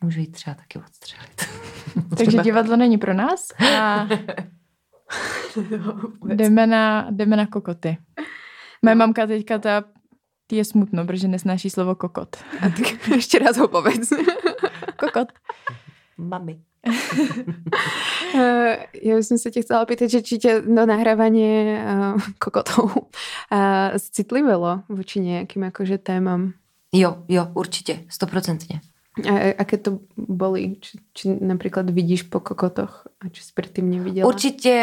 může jít třeba taky odstřelit. Takže divadlo není pro nás a jdeme na, jdeme na kokoty. Moje mamka teďka ta ty je smutno, protože nesnáší slovo kokot. A tak ještě raz ho povedz. Kokot. Mami. Eh, Ja by som sa ťa chcela pýtať, že či ťa do nahrávanie uh, kokotov uh, citlivelo voči nejakým akože témam. Jo, jo, určitě, stoprocentně. A aké to boli? Či, či napríklad vidíš po kokotoch? A či si predtým nevidela? Určitě,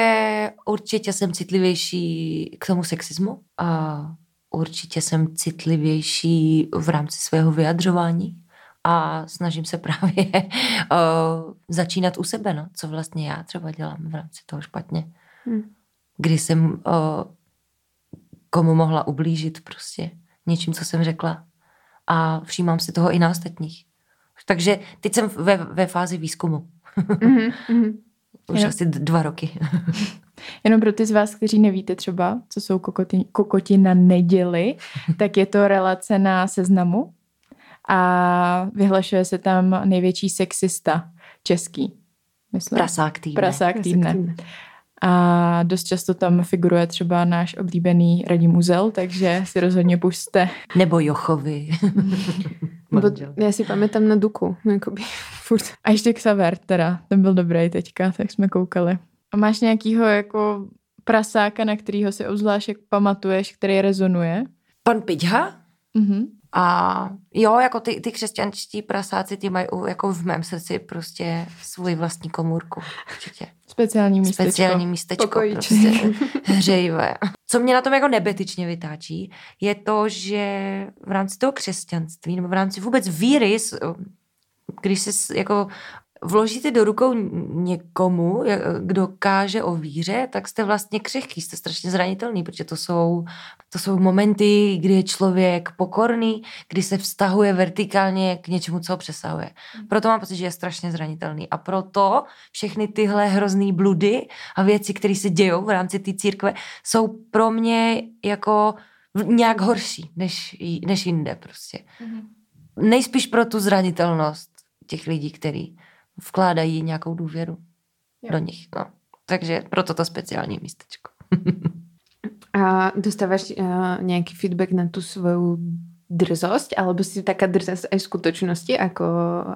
určitě jsem citlivější k tomu sexismu a určitě jsem citlivější v rámci svého vyjadřování a snažím se právě uh, začínat u sebe, no, co vlastně já třeba dělám v rámci toho špatně. Hm. Kdy jsem uh, komu mohla ublížit prostě něčím, co jsem řekla a všímám si toho i na ostatních. Takže teď jsem ve, ve fázi výzkumu. Mhm, mhm. Už Jo. asi dva roky. Jenom pro ty z vás, kteří nevíte třeba, co jsou kokoti, kokoti na neděli, tak je to relace na seznamu a vyhlašuje se tam největší sexista český. Myslím. Prasák týdne. Prasák týdne. Týdne. A dost často tam figuruje třeba náš oblíbený Radim Uzel, takže si rozhodně puste. Nebo Jochovi. Bo ja si pamätám na Duku. no Akoby Furt. A ještě Xaver teda, ten byl dobrý teďka, tak jsme koukali. A máš nějakýho jako prasáka, na kterýho si obzvlášť jak pamatuješ, který rezonuje? Pan Piďha? Mhm. A jo, jako ty, ty křesťančtí prasáci, ty mají jako v mém srdci prostě svůj vlastní komůrku. Určitě. Speciální místečko. Speciální místečko. Pokojíček. Prostě hřejivé. Co mě na tom jako nebetyčně vytáčí, je to, že v rámci toho křesťanství nebo v rámci vůbec víry, když se jako vložíte do rukou někomu, kdo káže o víře, tak jste vlastně křehký, jste strašně zranitelný, protože to jsou, to jsou momenty, kdy je člověk pokorný, kdy se vztahuje vertikálně k něčemu, co ho přesahuje. Proto mám pocit, že je strašně zranitelný. A proto všechny tyhle hrozný bludy a věci, které se dějou v rámci té církve, jsou pro mě jako nějak horší než, než jinde prostě. Nejspíš pro tu zranitelnost těch lidí, kteří vkládají nějakou důvěru Jo. do nich. No. Takže proto to speciální místečko. A dostávaš uh, nejaký feedback na tú svoju drzosť? Alebo si taká drzosť aj v skutočnosti, ako,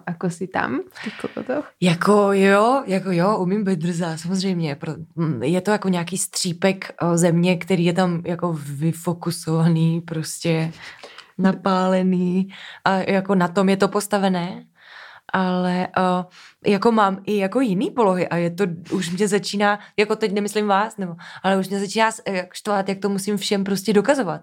ako si tam v tých kokotoch? Jako jo, jako jo, umím být drzá, samozřejmě. Mm, je to jako nějaký střípek o, země, který je tam jako vyfokusovaný, prostě napálený a jako na tom je to postavené. Ale uh, jako mám i jako jiný polohy a je to, už mě začíná, jako teď nemyslím vás, nebo, ale už mě začíná jak štvát, jak to musím všem prostě dokazovat.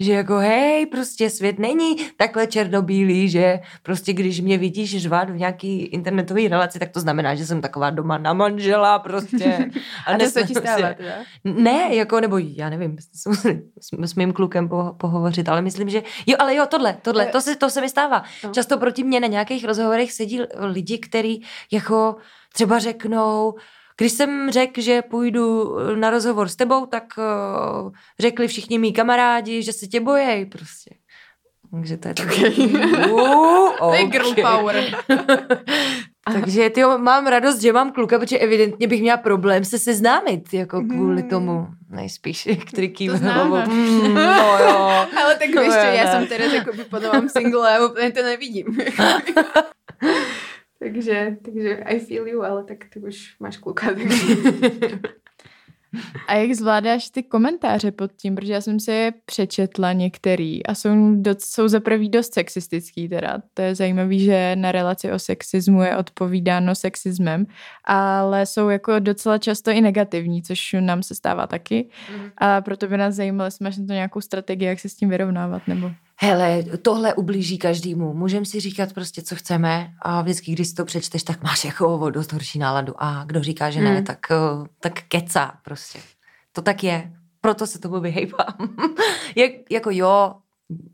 Že jako hej, prostě svět není takhle černobílý, že prostě když mě vidíš řvat v nějaký internetové relaci, tak to znamená, že jsem taková doma na manžela prostě. A, a to nesnad ti stáva teda? ne, jako, nebo já nevím, s, s, s mým klukem po, pohovořit, ale myslím, že, jo, ale jo, tohle, tohle, to se, to se mi stává. No. Často proti mně na nějakých rozhovorech sedí lidi, kteří jako třeba řeknou, když jsem řekl, že půjdu na rozhovor s tebou, tak uh, řekli všichni mý kamarádi, že se tě bojejí prostě. Takže to je takový... Uh, To je girl okay. power. Takže tyjo, mám radost, že mám kluka, protože evidentně bych měla problém se seznámit, jako kvůli Mm. tomu nejspíš, který kýve hlavou. Mm, no jo. Ale tak To vieš čo, je ja ne. som teraz akoby po novom single a úplne to nevidím. takže, takže I feel you, ale tak ty už máš kluka. Takže... A jak zvládáš ty komentáře pod tím, protože já jsem si je přečetla některý a jsou, doc, jsou za prvý dost sexistický teda. To je zajímavý, že na relaci o sexismu je odpovídáno sexismem, ale jsou jako docela často i negativní, což nám se stává taky. A proto by nás zajímalo, jestli máš na to nějakou strategii, jak se s tím vyrovnávat, nebo... Hele, tohle ublíží každému. Můžeme si říkat prostě, co chceme a vždycky, když si to přečteš, tak máš jako o dost horší náladu. A kdo říká, že ne, Hmm. tak, eh, tak kecá prostě. To tak je. Proto se tomu vyhejbám. Jak, jako jo,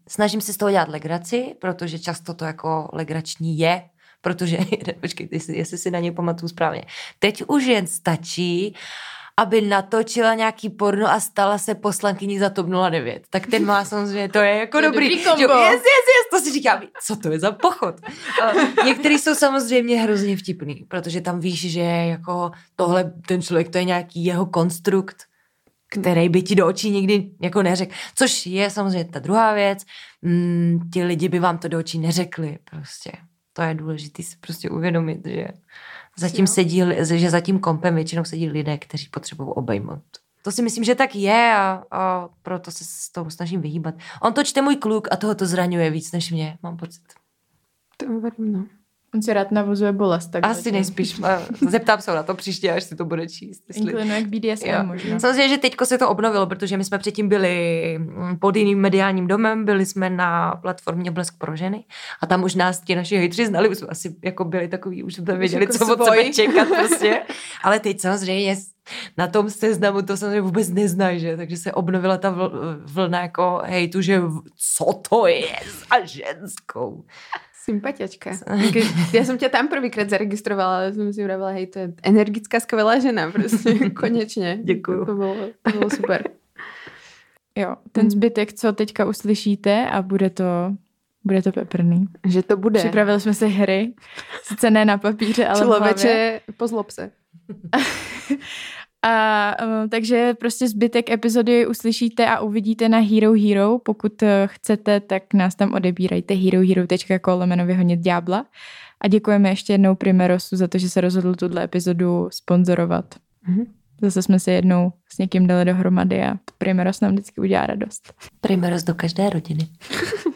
snažím se z toho dělat legraci, protože často to jako legrační je, protože, počkej, jestli, jestli si na ně pamatuju správně. Teď už jen stačí, aby natočila nějaký porno a stala se poslankyní za TOP 09. Tak ten má samozřejmě, to je jako To je dobrý. dobrý jo, kombo. Yes, yes, yes, to si říkám, co to je za pochod. A některý jsou samozřejmě hrozně vtipný, protože tam víš, že jako tohle, ten člověk, to je nějaký jeho konstrukt, který by ti do očí nikdy jako neřekl. Což je samozřejmě ta druhá věc. Mm, ti lidi by vám to do očí neřekli prostě. To je důležité si prostě uvědomit, že zatím Jo. sedí, že zatím kompem většinou sedí lidé, kteří potřebují obejmout. To si myslím, že tak je a, a proto se s tou snažím vyhýbat. On to čte můj kluk a toho to zraňuje víc než mě, mám pocit. To verím, no. On si rád navozuje bolest. Tak Asi nejspíš. a Zeptám se na to příště, až si to bude číst. Jestli... Inklinuje k BDSM Jo. možná. Samozřejmě, že teďko se to obnovilo, protože my jsme předtím byli mm, pod jiným mediálním domem, byli jsme na platformě Blesk pro ženy a tam už nás ti naši hejtři znali, už jsme asi jako byli takový, už jsme věděli, jako co od sebe čekat prostě. Ale teď samozřejmě na tom seznamu to samozřejmě vůbec neznají, že? Takže se obnovila ta vl- vlna jako hejtu, že co to je za ženskou. Sympatiačka. Ja som ťa tam prvýkrát zaregistrovala, ale som si vravela, hej, to je energická, skvelá žena, prostě, konečne. Děkuju. To bylo, to bylo super. Jo, ten Mm. zbytek, co teďka uslyšíte a bude to, bude to peprný. Že to bude. Připravili jsme si hry, sice ne na papíře, ale v hlavě. Človeče, pozlob se. A um, takže prostě zbytek epizody uslyšíte a uvidíte na Hero Hero. Pokud eh, chcete, tak nás tam odebírajte herohero.com lomeno vyhonit ďábla. A děkujeme ještě jednou Primerosu za to, že se rozhodl tuhle epizodu sponzorovat. Mhm. Zase jsme se jednou s někým dali dohromady a Primeros nám vždycky udělá radost. Primeros do každé rodiny.